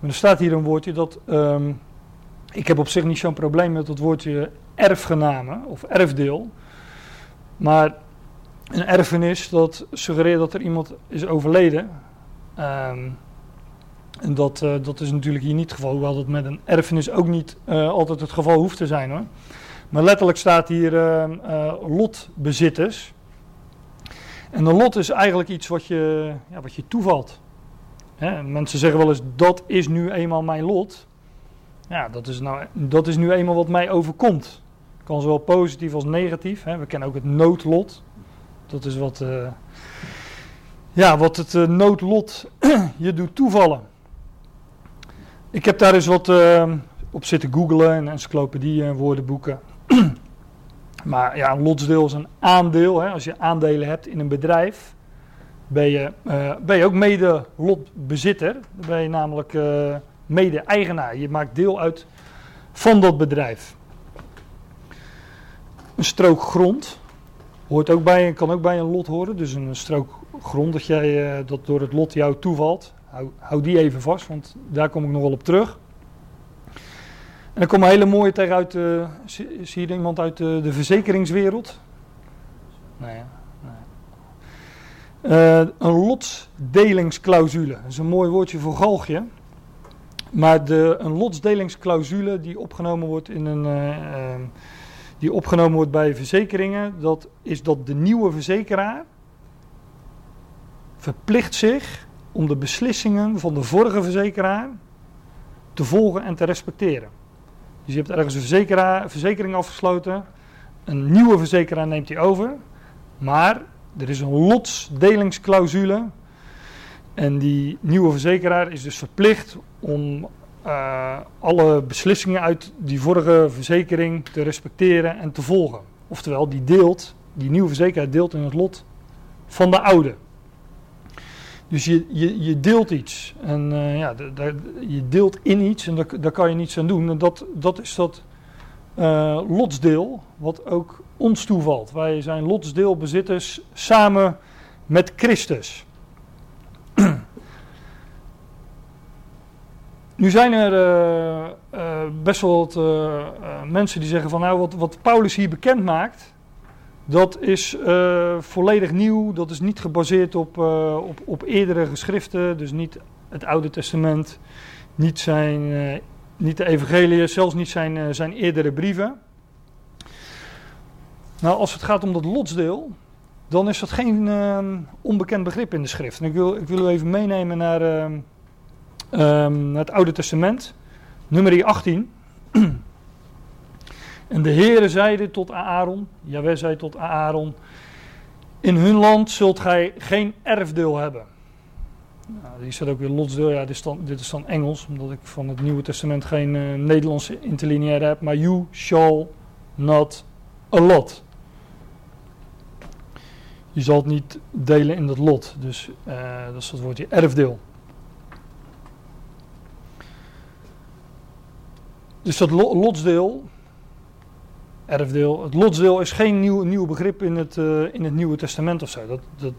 Maar er staat hier een woordje dat... ehm, ik heb op zich niet zo'n probleem met het woordje erfgenamen of erfdeel. Maar een erfenis, dat suggereert dat er iemand is overleden. Ehm, en dat, eh, dat is natuurlijk hier niet het geval, hoewel dat met een erfenis ook niet eh, altijd het geval hoeft te zijn hoor. Maar letterlijk staat hier eh, lotbezitters. En een lot is eigenlijk iets wat je, ja, wat je toevalt. Hè, mensen zeggen wel eens, dat is nu eenmaal mijn lot. Ja, dat is, nou, dat is nu eenmaal wat mij overkomt. Kan zowel positief als negatief. Hè. We kennen ook het noodlot. Dat is wat, eh, ja, wat het eh, noodlot je doet toevallen. Ik heb daar eens wat eh, op zitten googlen en encyclopedieën en woordenboeken. maar ja, een lotsdeel is een aandeel. Hè. Als je aandelen hebt in een bedrijf, ben je, ben je ook mede lotbezitter. Dan ben je namelijk mede-eigenaar. Je maakt deel uit van dat bedrijf. Een strook grond hoort ook bij, kan ook bij een lot horen. Dus een strook grond dat, jij, eh, dat door het lot jou toevalt. Hou, hou die even vast, want daar kom ik nog wel op terug. En dan komt een hele mooie tegen uit, eh, zie, je iemand uit de, de verzekeringswereld? Nee. Eh, een lotsdelingsclausule. Dat is een mooi woordje voor galgje. Maar de, een lotsdelingsclausule die opgenomen wordt in een... eh, eh, die opgenomen wordt bij verzekeringen, dat is dat de nieuwe verzekeraar verplicht zich om de beslissingen van de vorige verzekeraar te volgen en te respecteren. Dus je hebt ergens een verzekering afgesloten. Een nieuwe verzekeraar neemt die over. Maar er is een lotsdelingsclausule. En die nieuwe verzekeraar is dus verplicht om uh, alle beslissingen uit die vorige verzekering te respecteren en te volgen. Oftewel, die deelt, die nieuwe verzekeraar deelt in het lot van de oude. Dus je, je, je deelt iets. En uh, ja, je deelt in iets en daar, daar kan je niets aan doen. En dat, dat is dat uh, lotsdeel, wat ook ons toevalt. Wij zijn lotsdeelbezitters samen met Christus. Nu zijn er uh, uh, best wel wat uh, mensen die zeggen van nou wat, wat Paulus hier bekend maakt, dat is volledig nieuw, dat is niet gebaseerd op, op, op eerdere geschriften, dus niet het Oude Testament, niet, zijn, niet de Evangelie, zelfs niet zijn, zijn eerdere brieven. Nou, als het gaat om dat lotsdeel, dan is dat geen onbekend begrip in de schrift. En ik wil, ik wil u even meenemen naar um, het Oude Testament, nummer 18. en de Heere zeide tot Aaron, Jawel zei tot Aaron, in hun land zult gij geen erfdeel hebben. Nou, die staat ook weer lotsdeel, ja, dit is, dan, dit is Engels, omdat ik van het Nieuwe Testament geen uh, Nederlandse interlineaire heb, maar you shall not allot. Je zal het niet delen in dat lot, dus uh, dat is het woordje erfdeel. Dus dat lotsdeel, erfdeel, het lotsdeel is geen nieuw, nieuw begrip in het, uh, in het Nieuwe Testament of zo. Dat, dat,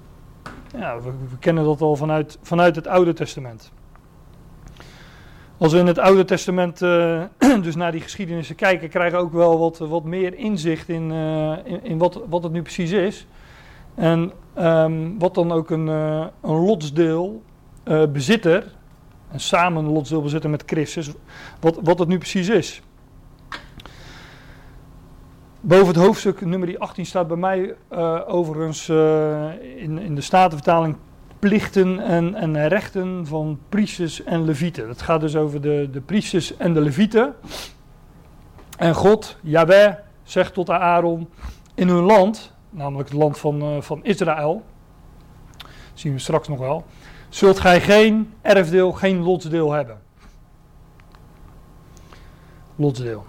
ja, we, kennen dat al vanuit, vanuit het Oude Testament. Als we in het Oude Testament uh, dus naar die geschiedenissen kijken, krijgen we ook wel wat, wat meer inzicht in, uh, in, wat, wat het nu precies is. En um, wat dan ook een, een lotsdeel bezitter en samen een lotsdeel bezitten met Christus, wat, wat het nu precies is. Boven het hoofdstuk nummer 18 staat bij mij uh, overigens uh, in, in de Statenvertaling plichten en, en rechten van priesters en levieten. Het gaat dus over de, de priesters en de levieten. En God, Yahweh, zegt tot Aaron in hun land, namelijk het land van, uh, van Israël, zien we straks nog wel, zult gij geen erfdeel, geen lotsdeel hebben. Lotsdeel.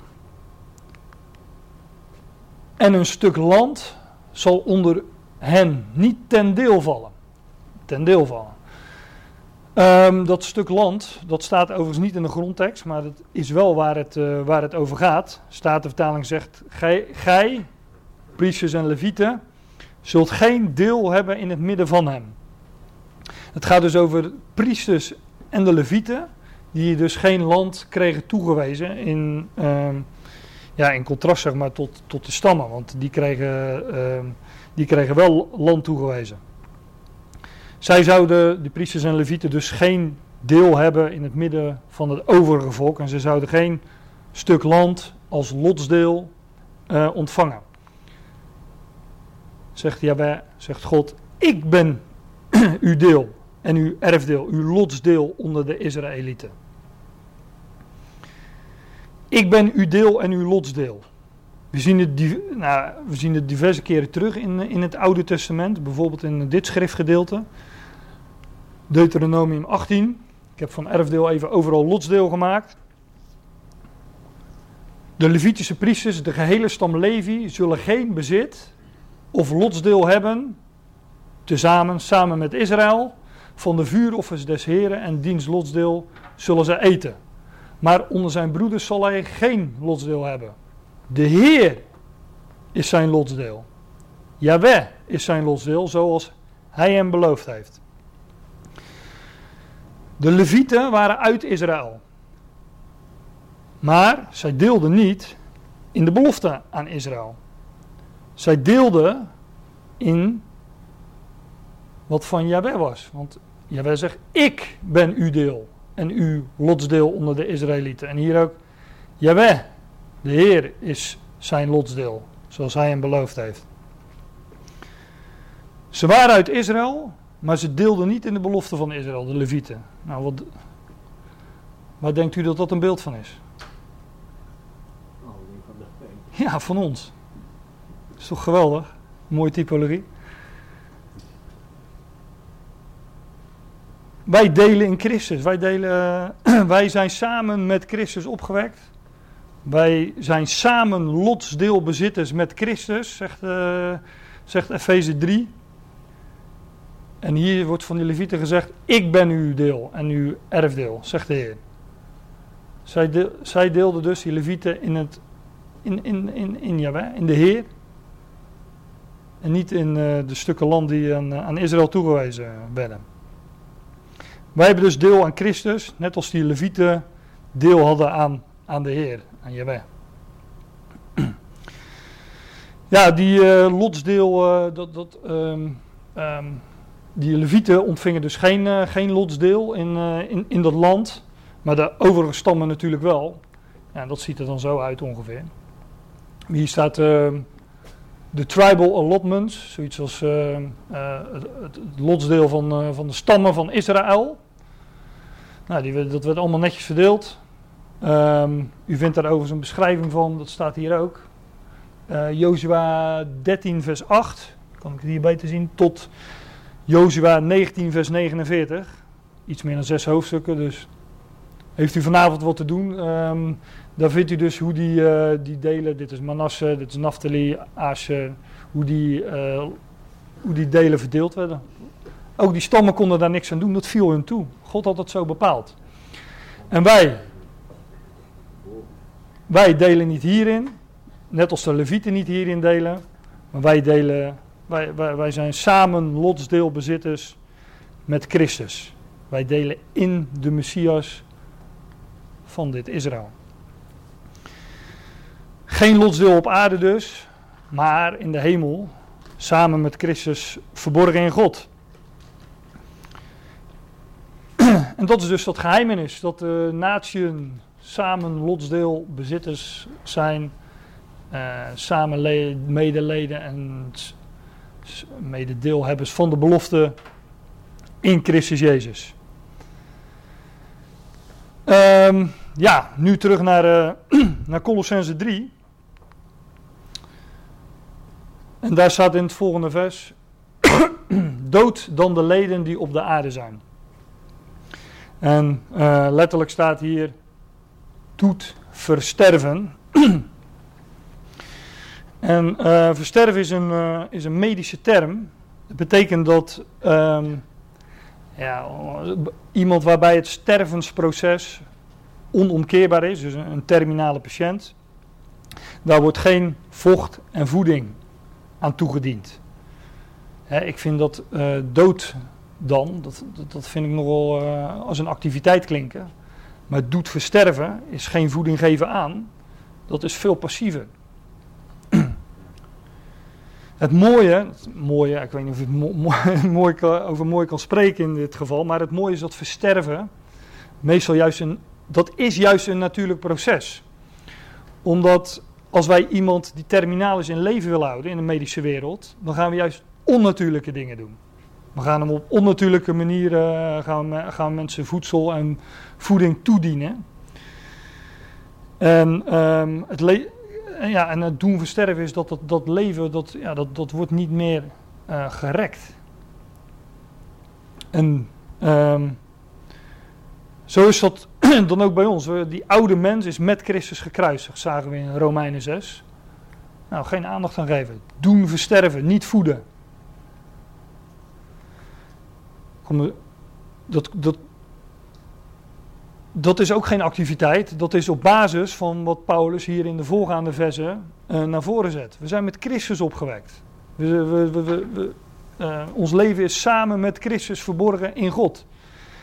En een stuk land zal onder hen niet ten deel vallen. Ten deel vallen. Um, dat stuk land, dat staat overigens niet in de grondtekst, maar dat is wel waar het, uh, waar het over gaat. Staat de vertaling zegt, gij, gij, priesters en levieten, zult geen deel hebben in het midden van hem. Het gaat dus over priesters en de levieten, die dus geen land kregen toegewezen in, uh, ja, in contrast zeg maar, tot, tot de stammen, want die kregen, uh, die kregen wel land toegewezen. Zij zouden, de priesters en levieten, dus geen deel hebben in het midden van het overige volk en ze zouden geen stuk land als lotsdeel uh, ontvangen. Zegt Jabé, zegt God, ik ben uw deel en uw erfdeel, uw lotsdeel onder de Israëlieten. Ik ben uw deel en uw lotsdeel. We zien het, nou, we zien het diverse keren terug in, in het Oude Testament, bijvoorbeeld in dit schriftgedeelte. Deuteronomium 18. Ik heb van erfdeel even overal lotsdeel gemaakt. De Levitische priesters, de gehele stam Levi, zullen geen bezit of lotsdeel hebben, tezamen, samen met Israël, van de vuuroffers des Heren en diens lotsdeel zullen zij eten. Maar onder zijn broeders zal hij geen lotsdeel hebben. De Heer is zijn lotsdeel. Jaweh is zijn lotsdeel zoals hij hem beloofd heeft. De Levieten waren uit Israël. Maar zij deelden niet in de belofte aan Israël. Zij deelden in wat van Jahweh was. Want Jahweh zegt, ik ben uw deel en uw lotsdeel onder de Israëlieten. En hier ook, Jahweh, de Heer is zijn lotsdeel, zoals hij hem beloofd heeft. Ze waren uit Israël, maar ze deelden niet in de belofte van Israël, de Levieten. Nou, wat, waar denkt u dat dat een beeld van is? Ja, van ons. is toch geweldig? Mooie typologie. Wij delen in Christus. Wij, delen, wij zijn samen met Christus opgewekt. Wij zijn samen lotsdeelbezitters met Christus, zegt, uh, zegt Efeze 3. En hier wordt van de Levieten gezegd: Ik ben uw deel en uw erfdeel, zegt de Heer. Zij, zij deelden dus die Levieten in, het, in, in, in, in, in de Heer. En niet in uh, de stukken land die aan, aan Israël toegewezen werden. Wij hebben dus deel aan Christus, net als die Levieten deel hadden aan, aan de Heer, aan Jaweh. Ja, die uh, lotsdeel, uh, dat, dat, um, um, die Levieten ontvingen dus geen, uh, geen lotsdeel in, in, in dat land, maar de overige stammen natuurlijk wel. Ja, dat ziet er dan zo uit ongeveer. Hier staat ehm, de tribal allotments, zoiets als het, het, lotsdeel van, van de stammen van Israël. Nou, die, dat werd allemaal netjes verdeeld. Um, u vindt daar overigens een beschrijving van, dat staat hier ook. Uh, Jozua 13 vers 8, kan ik het hier beter zien, tot Jozua 19 vers 49. Iets meer dan zes hoofdstukken, dus heeft u vanavond wat te doen. Um, daar vindt u dus hoe die, uh, die delen, dit is Manasse, dit is Naphtali, Asher, hoe die, uh, hoe die delen verdeeld werden. Ook die stammen konden daar niks aan doen, dat viel hun toe. God had het zo bepaald. En wij, wij delen niet hierin, net als de Levieten niet hierin delen, maar wij delen, wij, wij, wij zijn samen lotsdeelbezitters met Christus. Wij delen in de Messias van dit Israël. Geen lotsdeel op aarde dus, maar in de hemel, samen met Christus verborgen in God. En dat is dus dat geheimenis, dat de natieën samen lotsdeelbezitters zijn, uh, samen medeleden en mededeelhebbers van de belofte in Christus Jezus. Um, ja, nu terug naar, uh, naar Colossense 3. En daar staat in het volgende vers: Dood dan de leden die op de aarde zijn. En uh, letterlijk staat hier: doet versterven. en uh, versterven is een, uh, is een medische term. Dat betekent dat um, ja, iemand waarbij het stervensproces onomkeerbaar is, dus een, een terminale patiënt, daar wordt geen vocht en voeding aan toegediend. Hè, ik vind dat uh, dood dan, dat, dat, vind ik nogal uh, als een activiteit klinken. Maar doet versterven is geen voeding geven aan. Dat is veel passiever. Het mooie, het mooie, ik weet niet of ik mo mooi, over mooi kan spreken in dit geval, maar het mooie is dat versterven meestal juist een, dat is juist een natuurlijk proces. Omdat als wij iemand die terminaal is in leven willen houden in de medische wereld, dan gaan we juist onnatuurlijke dingen doen. We gaan hem op onnatuurlijke manieren eh, gaan, gaan mensen voedsel en voeding toedienen. En, um, het ja, en het doen versterven is dat dat, leven, dat, ja, dat, dat wordt niet meer uh, gerekt. En um, zo is dat dan ook bij ons. Die oude mens is met Christus gekruisigd, zagen we in Romeinen 6. Nou, geen aandacht aan geven. Doen versterven, niet voeden. Dat, dat, dat is ook geen activiteit. Dat is op basis van wat Paulus hier in de voorgaande versen uh, naar voren zet. We zijn met Christus opgewekt. We, we, we, uh, ons leven is samen met Christus verborgen in God.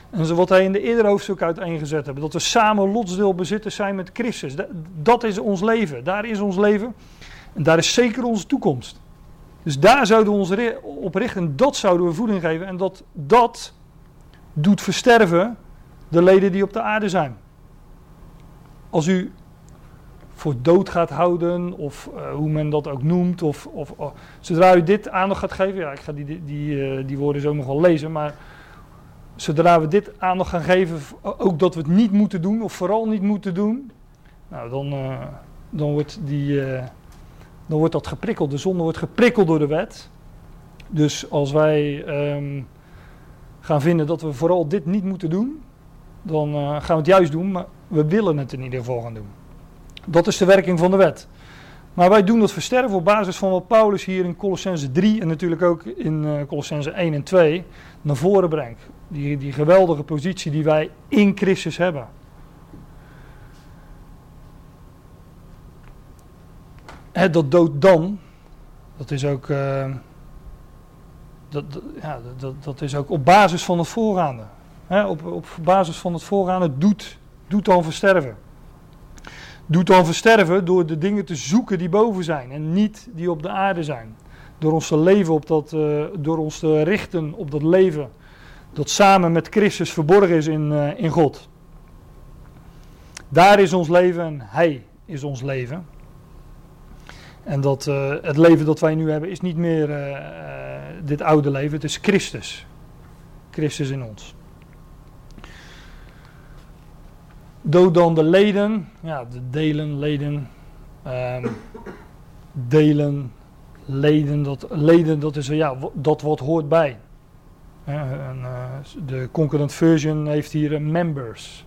En wat hij in de eerdere hoofdstuk uiteengezet hebben. Dat we samen lotsdeelbezitters zijn met Christus. Dat, is ons leven. Daar is ons leven. En daar is zeker onze toekomst. Dus daar zouden we ons op richten. En dat zouden we voeding geven. En dat, dat doet versterven de leden die op de aarde zijn. Als u voor dood gaat houden, of uh, hoe men dat ook noemt, of, of oh, zodra u dit aandacht gaat geven, ja, ik ga die, die, die, uh, die woorden zo nog wel lezen, maar zodra we dit aandacht gaan geven, ook dat we het niet moeten doen, of vooral niet moeten doen, nou, dan, uh, dan wordt die, dan wordt dat geprikkeld. De zonde wordt geprikkeld door de wet. Dus als wij ehm, gaan vinden dat we vooral dit niet moeten doen, dan uh, gaan we het juist doen, maar we willen het in ieder geval gaan doen. Dat is de werking van de wet. Maar wij doen dat versterven op basis van wat Paulus hier in Colossense 3 en natuurlijk ook in uh, Colossense 1 en 2 naar voren brengt. Die, die geweldige positie die wij in Christus hebben. Het, dat dood dan, dat is ook, uh, dat, ja, dat, dat is ook op basis van het voorgaande. He, op, op basis van het voorgaande doet, doet dan versterven. Doet dan versterven door de dingen te zoeken die boven zijn en niet die op de aarde zijn. Door ons te leven op dat, uh, door ons te richten op dat leven dat samen met Christus verborgen is in, uh, in God. Daar is ons leven en Hij is ons leven. En dat uh, het leven dat wij nu hebben is niet meer dit oude leven, het is Christus. Christus in ons. Dood dan de leden, ja, de delen, leden, um, delen, leden, dat, leden, dat is ja, dat wat hoort bij. en, uh, de concurrent version heeft hier members.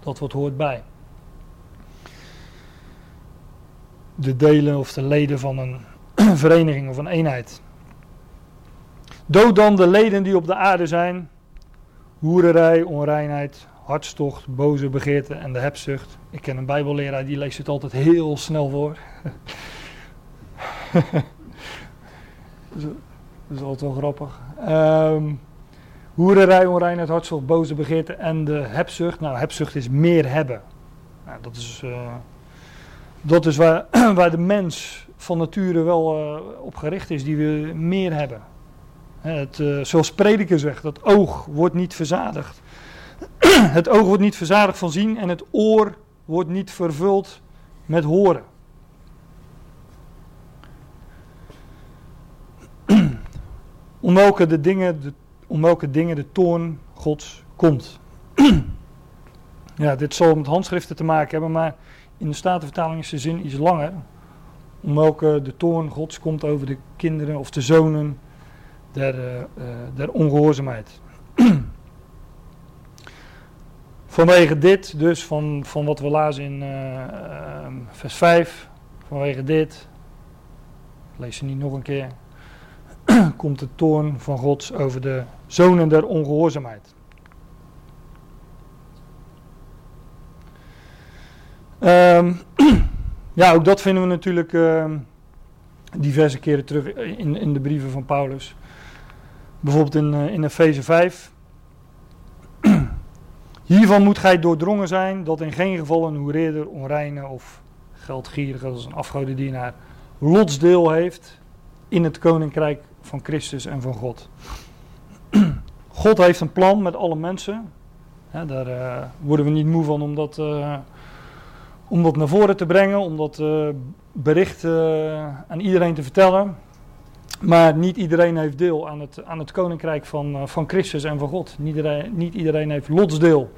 Dat wat hoort bij. De delen of de leden van een vereniging of een eenheid. Dood dan de leden die op de aarde zijn: hoererij, onreinheid, hartstocht, boze begeerte en de hebzucht. Ik ken een Bijbelleraar die leest het altijd heel snel voor. dat is altijd wel grappig. Um, hoererij, onreinheid, hartstocht, boze begeerte en de hebzucht. Nou, hebzucht is meer hebben. Nou, dat is, uh, dat is waar, waar de mens van nature wel uh, op gericht is, die we meer hebben. Het, uh, zoals prediker zegt, dat oog wordt niet verzadigd. het oog wordt niet verzadigd van zien en het oor wordt niet vervuld met horen. om, welke de dingen, de, om welke dingen de toorn Gods komt. ja, dit zal met handschriften te maken hebben, maar in de Statenvertaling is de zin iets langer. Om welke de toorn Gods komt over de kinderen of de zonen der, uh, der ongehoorzaamheid. Vanwege dit, dus van, van wat we lazen in uh, uh, vers 5, vanwege dit, lees ze niet nog een keer, komt de toorn van God over de zonen der ongehoorzaamheid. Um, ja, ook dat vinden we natuurlijk uh, diverse keren terug in, in de brieven van Paulus. Bijvoorbeeld in, uh, in Efeze 5. Hiervan moet gij doordrongen zijn dat in geen geval een hoereerder, onreine of geldgierige, als een afgodendienaar, lotsdeel heeft in het koninkrijk van Christus en van God. God heeft een plan met alle mensen. Daar uh, worden we niet moe van om dat, uh, om dat naar voren te brengen, om dat uh, bericht aan iedereen te vertellen. Maar niet iedereen heeft deel aan het, aan het koninkrijk van, van Christus en van God. Niet iedereen, niet iedereen heeft lotsdeel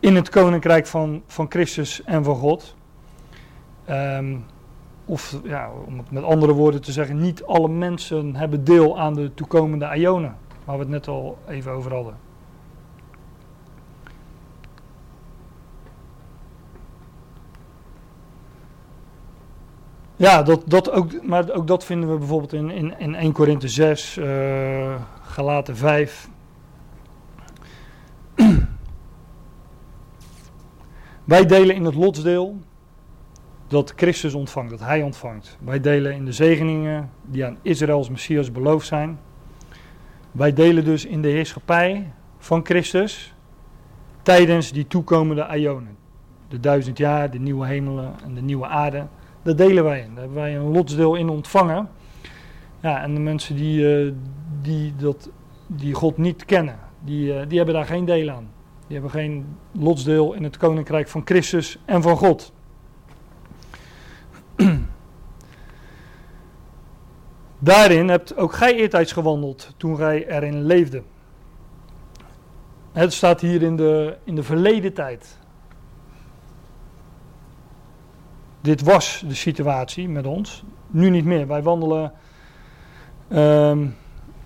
in het koninkrijk van, van Christus en van God. Um, of ja, om het met andere woorden te zeggen, niet alle mensen hebben deel aan de toekomende Ionen, waar we het net al even over hadden. Ja, dat, dat ook, maar ook dat vinden we bijvoorbeeld in, in, in 1 Korinthe 6, uh, Galaten 5. Wij delen in het lotsdeel dat Christus ontvangt, dat hij ontvangt. Wij delen in de zegeningen die aan Israëls Messias beloofd zijn. Wij delen dus in de heerschappij van Christus tijdens die toekomende Ionen. De duizend jaar, de nieuwe hemelen en de nieuwe aarde. Daar delen wij in. Daar hebben wij een lotsdeel in ontvangen. Ja, en de mensen die, uh, die, dat, die God niet kennen, die, uh, die hebben daar geen deel aan. Die hebben geen lotsdeel in het koninkrijk van Christus en van God. Daarin hebt ook gij eertijds gewandeld toen gij erin leefde. Het staat hier in de, in de verleden tijd. Dit was de situatie met ons. Nu niet meer. Wij wandelen. ehm,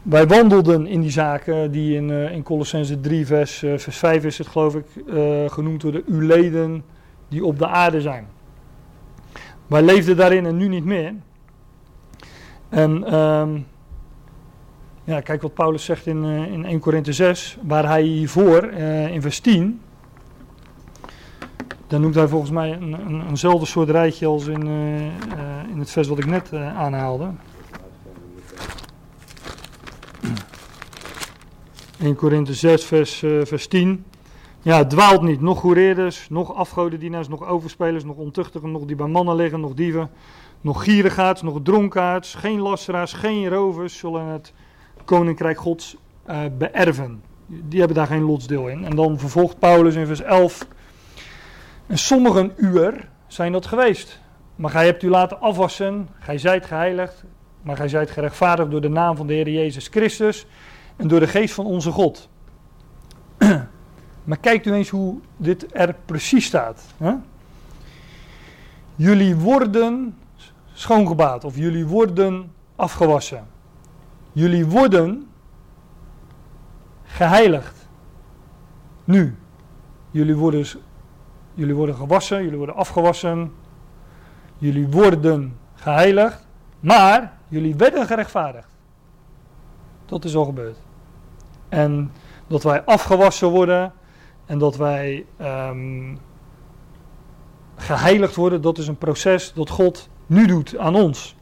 wij wandelden in die zaken die in, eh in Colossense 3, vers, eh, vers 5 is het geloof ik, eh, genoemd worden. Uw leden die op de aarde zijn. Wij leefden daarin en nu niet meer. En ehm, ja, kijk wat Paulus zegt in, in 1 Korinthe 6, waar hij hiervoor in vers 10, dan noemt hij volgens mij een, een, eenzelfde soort rijtje als in, eh, eh, in het vers wat ik net eh, aanhaalde. 1 Korinthe 6, vers, vers 10. Ja, dwaalt niet, nog hoereerders, nog afgodendienaars, nog overspelers, nog ontuchtigen, nog die bij mannen liggen, nog dieven, nog gierigaards, nog dronkaards, geen lasteraars, geen rovers zullen het koninkrijk gods beërven. Die hebben daar geen lotsdeel in. En dan vervolgt Paulus in vers 11. En sommigen uur zijn dat geweest. Maar gij hebt u laten afwassen, gij zijt geheiligd, maar gij zijt gerechtvaardigd door de naam van de Heer Jezus Christus en door de geest van onze God. maar kijkt u eens hoe dit er precies staat. Hè? Jullie worden schoongebaat of jullie worden afgewassen. Jullie worden geheiligd. Nu. Jullie worden, jullie worden gewassen, jullie worden afgewassen. Jullie worden geheiligd. Maar jullie werden gerechtvaardigd. Dat is al gebeurd. En dat wij afgewassen worden en dat wij ehm, geheiligd worden, dat is een proces dat God nu doet aan ons.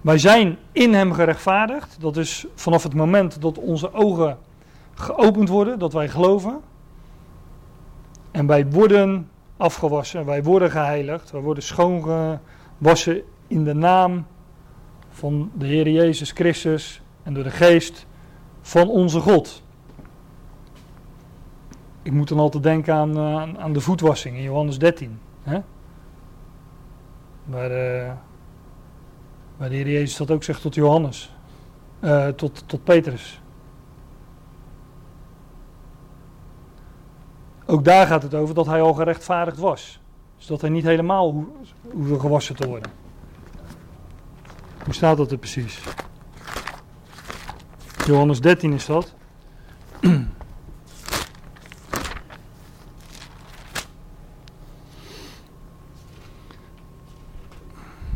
Wij zijn in Hem gerechtvaardigd. Dat is vanaf het moment dat onze ogen geopend worden, dat wij geloven. En wij worden afgewassen, wij worden geheiligd, wij worden schoongewassen in de naam van de Heer Jezus Christus en door de geest van onze God. Ik moet dan altijd denken aan, uh, aan de voetwassing in Johannes 13. Hè? Waar, uh, waar de Heer Jezus dat ook zegt tot Johannes, uh, tot, tot Petrus. Ook daar gaat het over dat hij al gerechtvaardigd was. Dus dat hij niet helemaal ho hoefde gewassen te worden. Hoe staat dat er precies? Johannes 13 is dat.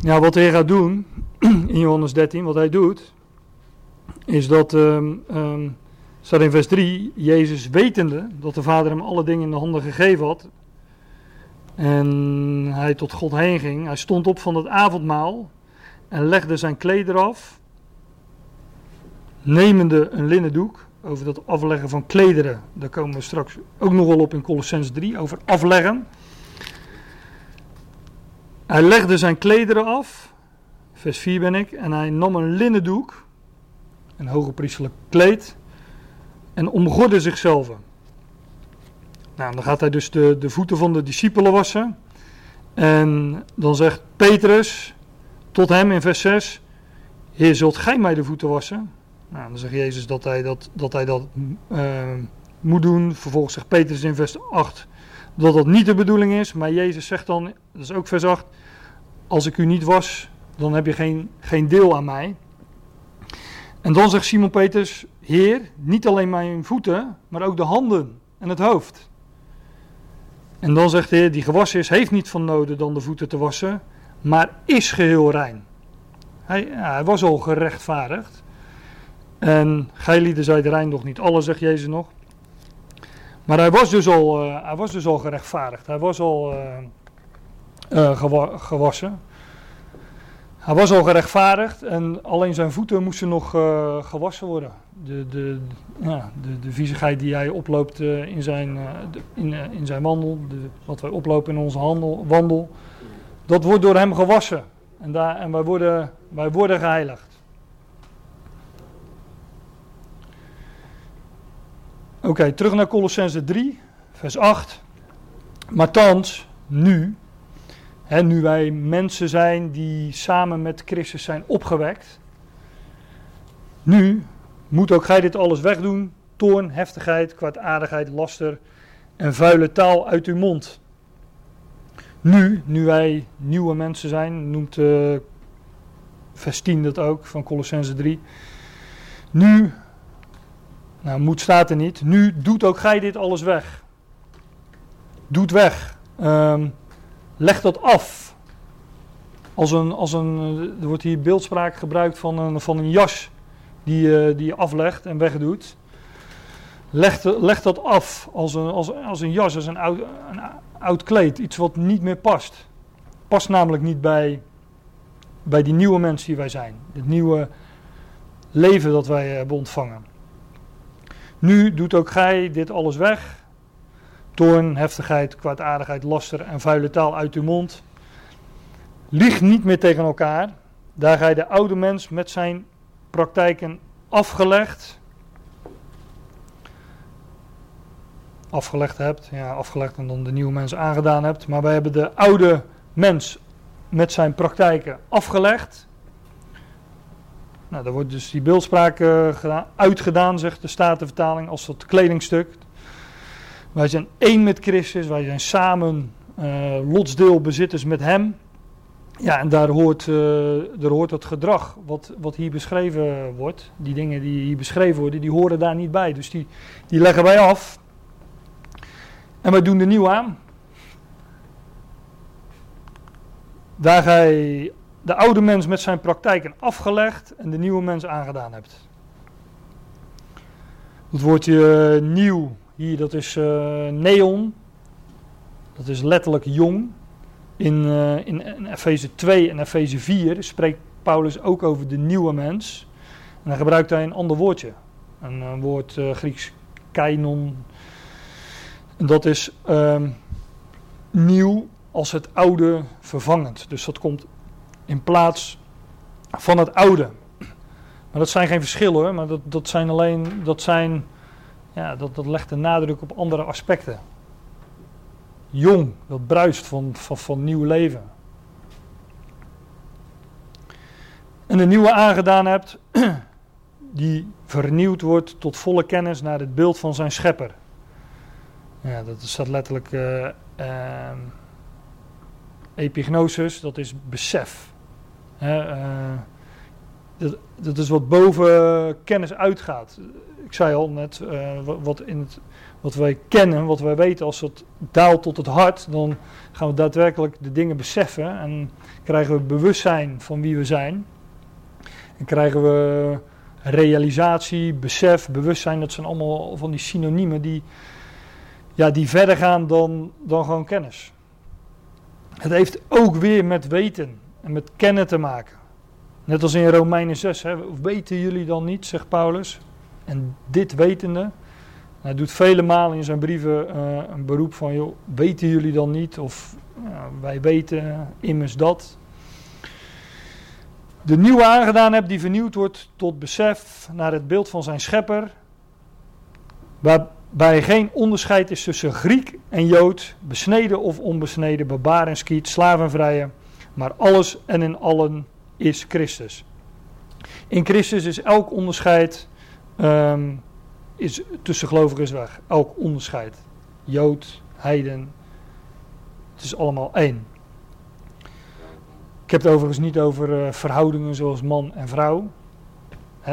Ja, wat hij gaat doen in Johannes 13, wat hij doet, is dat, um, staat in vers 3, Jezus wetende dat de Vader hem alle dingen in de handen gegeven had, en hij tot God heen ging, hij stond op van het avondmaal en legde zijn klederen af, nemende een linnen doek, over dat afleggen van klederen, daar komen we straks ook nog wel op in Colossens 3, over afleggen. Hij legde zijn klederen af, vers 4 ben ik, en hij nam een linnen doek, een hoge priesterlijk kleed, en omgorde zichzelf. Nou, dan gaat hij dus de, de voeten van de discipelen wassen. En dan zegt Petrus tot hem in vers 6: Heer, zult gij mij de voeten wassen? Nou, dan zegt Jezus dat hij dat, dat, hij dat uh, moet doen. Vervolgens zegt Petrus in vers 8 dat dat niet de bedoeling is. Maar Jezus zegt dan, dat is ook vers 8: Als ik u niet was, dan heb je geen, geen deel aan mij. En dan zegt Simon Petrus: Heer, niet alleen mijn voeten, maar ook de handen en het hoofd. En dan zegt de Heer, die gewassen is, heeft niet van noden dan de voeten te wassen, maar is geheel rein. Hij, ja, hij was al gerechtvaardigd. En gij lieden de rein nog niet alle, zegt Jezus nog. Maar hij was dus al, uh, hij was dus al gerechtvaardigd. Hij was al uh, gewa gewassen. Hij was al gerechtvaardigd en alleen zijn voeten moesten nog gewassen worden de, de, de, de viezigheid die hij oploopt uh, in, zijn, de, in, in zijn wandel, de, wat wij oplopen in onze handel, wandel, dat wordt door hem gewassen. En, daar, en wij, worden, wij worden geheiligd. Oké, terug naar Colossense 3, vers 8. Maar thans, nu, hè, nu wij mensen zijn die samen met Christus zijn opgewekt, nu moet ook gij dit alles wegdoen, toorn, heftigheid, kwaadaardigheid, laster en vuile taal uit uw mond. Nu, nu wij nieuwe mensen zijn, noemt uh, vers 10 dat ook van Colossense 3. Nu, nou moet staat er niet, nu doet ook gij dit alles weg. Doet weg. Um, leg dat af. Als een, als een, er wordt hier beeldspraak gebruikt van een, van een jas die, uh, die je aflegt en wegdoet. Leg, leg dat af als een, als, als een jas, als een oud, een oud kleed. Iets wat niet meer past. Past namelijk niet bij, bij die nieuwe mensen die wij zijn. Het nieuwe leven dat wij hebben ontvangen. Nu doet ook gij dit alles weg. Toorn, heftigheid, kwaadaardigheid, laster en vuile taal uit uw mond. Lieg niet meer tegen elkaar. Daar gij de oude mens met zijn praktijken afgelegd afgelegd hebt. Ja, afgelegd en dan de nieuwe mens aangedaan hebt. Maar wij hebben de oude mens met zijn praktijken afgelegd. Nou, daar wordt dus die beeldspraak gedaan, uitgedaan, zegt de Statenvertaling, als dat kledingstuk. Wij zijn één met Christus, wij zijn samen uh, lotsdeelbezitters met Hem. Ja, en daar hoort, uh, daar hoort het gedrag wat, wat hier beschreven wordt. Die dingen die hier beschreven worden, die horen daar niet bij. Dus die, die leggen wij af. En wij doen de nieuw aan. Daar gij de oude mens met zijn praktijken afgelegd en de nieuwe mens aangedaan hebt. Het woordje uh, nieuw hier, dat is uh, neon. Dat is letterlijk jong. In, uh, in, in Efeze 2 en Efeze 4 spreekt Paulus ook over de nieuwe mens. En dan gebruikt hij een ander woordje. Een, een woord Grieks kainon, en dat is um, nieuw als het oude vervangend. Dus dat komt in plaats van het oude. Maar dat zijn geen verschillen hoor, maar dat, dat zijn alleen, dat zijn, ja, dat, dat legt de nadruk op andere aspecten. Jong, dat bruist van, van, van nieuw leven. En de nieuwe aangedaan hebt, die vernieuwd wordt tot volle kennis naar het beeld van zijn schepper. Ja, dat staat letterlijk uh, epignosis, dat is besef. Uh, dat, dat, is wat boven kennis uitgaat. Ik zei al net, wat, in het, wat wij kennen, wat wij weten, als het daalt tot het hart, dan gaan we daadwerkelijk de dingen beseffen en krijgen we bewustzijn van wie we zijn. En krijgen we realisatie, besef, bewustzijn, dat zijn allemaal van die synoniemen die ja, die verder gaan dan, dan gewoon kennis. Het heeft ook weer met weten en met kennen te maken. Net als in Romeinen 6. Hè, weten jullie dan niet, zegt Paulus. En dit wetende. Hij doet vele malen in zijn brieven uh, een beroep van, joh, weten jullie dan niet? Of wij weten immers dat. De nieuwe aangedaan hebt die vernieuwd wordt tot besef naar het beeld van zijn schepper. Waar, bij geen onderscheid is tussen Griek en Jood, besneden of onbesneden, barbaar en skiet, slavenvrije, maar alles en in allen is Christus. In Christus is elk onderscheid um, is tussen gelovigen is weg. Elk onderscheid. Jood, heiden. Het is allemaal één. Ik heb het overigens niet over uh, verhoudingen zoals man en vrouw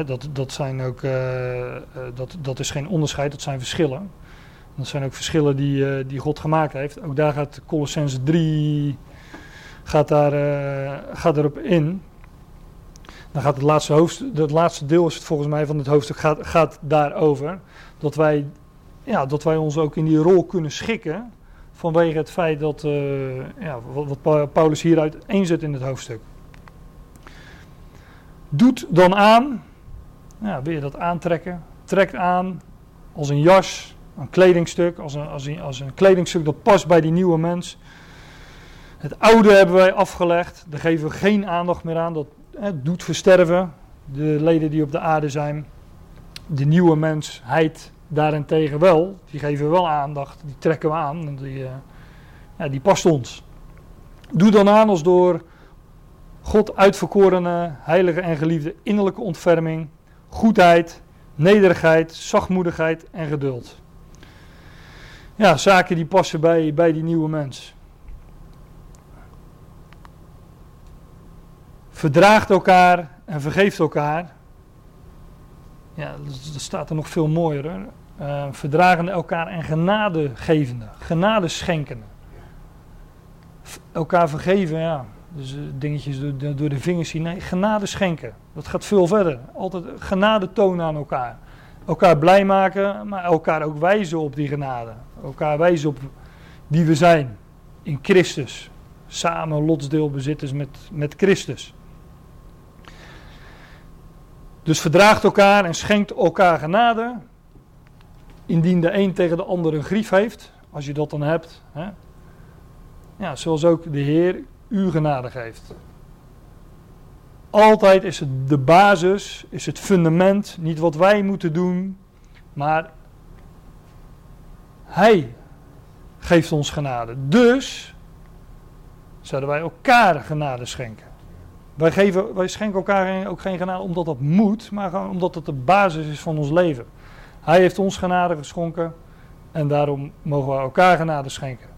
dat, dat, zijn ook, uh, dat, dat is geen onderscheid, dat zijn verschillen. Dat zijn ook verschillen die, die God gemaakt heeft. Ook daar gaat Colossense 3 gaat daar, gaat erop in. Dan gaat het laatste, hoofdstuk, het laatste deel is het volgens mij van het hoofdstuk gaat, gaat daarover. Dat wij, ja, dat wij ons ook in die rol kunnen schikken. Vanwege het feit dat, ja, wat, wat Paulus hieruit eenzet in het hoofdstuk. Doet dan aan ja, wil je dat aantrekken? Trek aan als een jas, een kledingstuk, als een, als, een, als een kledingstuk dat past bij die nieuwe mens. Het oude hebben wij afgelegd, daar geven we geen aandacht meer aan, dat doet versterven. De leden die op de aarde zijn, de nieuwe mensheid daarentegen wel, die geven we wel aandacht, die trekken we aan, en die, uh, ja, die past ons. Doe dan aan als door God uitverkorene, heilige en geliefde innerlijke ontferming, goedheid, nederigheid, zachtmoedigheid en geduld. Ja, zaken die passen bij, bij die nieuwe mens. Verdraagt elkaar en vergeeft elkaar. Ja, dat staat er nog veel mooier. Hoor. Uh, verdragende elkaar en genade gevende, genade schenkende. Elkaar vergeven, ja. Dus uh, dingetjes door, door, de vingers zien. Nee, genade schenken. Dat gaat veel verder. Altijd genade tonen aan elkaar. Elkaar blij maken, maar elkaar ook wijzen op die genade. Elkaar wijzen op wie we zijn in Christus. Samen lotsdeelbezitters met, met Christus. Dus verdraagt elkaar en schenkt elkaar genade. Indien de een tegen de ander een grief heeft, als je dat dan hebt. Hè? Ja, zoals ook de Heer u genade geeft. Altijd is het de basis, is het fundament, niet wat wij moeten doen, maar Hij geeft ons genade. Dus zouden wij elkaar genade schenken. Wij, geven, wij schenken elkaar ook geen genade omdat dat moet, maar gewoon omdat het de basis is van ons leven. Hij heeft ons genade geschonken en daarom mogen we elkaar genade schenken.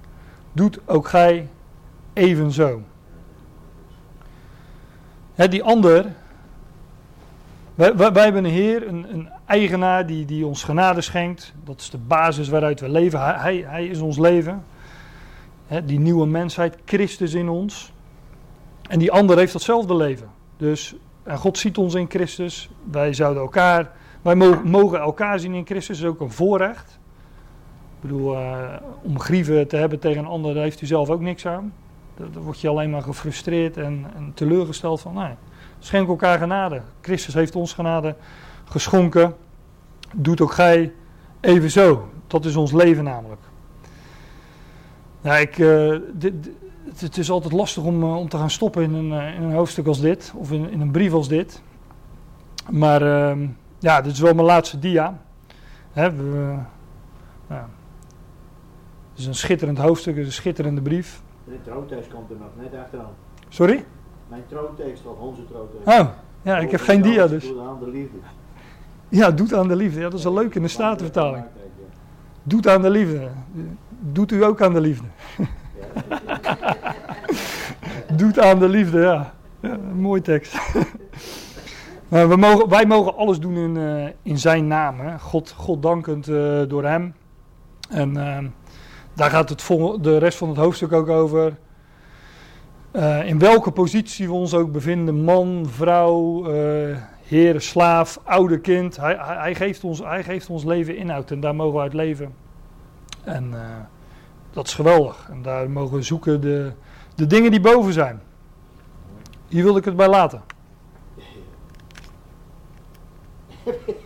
Doet ook gij evenzo. Die ander, wij, wij, hebben een Heer, een, een eigenaar die, die ons genade schenkt. Dat is de basis waaruit we leven. Hij, hij, is ons leven. Die nieuwe mensheid, Christus in ons. En die ander heeft datzelfde leven. Dus en God ziet ons in Christus. Wij zouden elkaar, wij mogen elkaar zien in Christus. Dat is ook een voorrecht. Ik bedoel, uh, om grieven te hebben tegen een ander, daar heeft u zelf ook niks aan. Dan word je alleen maar gefrustreerd en, en teleurgesteld van, schenk elkaar genade. Christus heeft ons genade geschonken. Doet ook gij evenzo. Dat is ons leven namelijk. Ja, ik, uh, dit, het, is altijd lastig om, uh, om te gaan stoppen in een, uh, in een hoofdstuk als dit, of in, in een brief als dit. Maar uh, ja, dit is wel mijn laatste dia. Hè, we, ja. Het is een schitterend hoofdstuk, het is een schitterende brief. De troontekst komt er nog net achteraan. Sorry? Mijn troontekst of onze troontekst. Oh, ja, ik heb geen dia dus. Doet aan de liefde. Ja, doet aan de liefde. Ja, dat is wel leuk in de Statenvertaling. Doet aan de liefde. Doet u ook aan de liefde. Doet aan de liefde, ja. ja mooi tekst. we mogen, wij mogen alles doen in, uh, in zijn naam. Hè. God, God dankend uh, door hem. En uh, daar gaat het de rest van het hoofdstuk ook over. in welke positie we ons ook bevinden, man, vrouw, heer, slaaf, oude kind. Hij, hij, hij, geeft ons, hij geeft ons leven inhoud en daar mogen we uit leven. En dat is geweldig. En daar mogen we zoeken de, de dingen die boven zijn. Hier wilde ik het bij laten.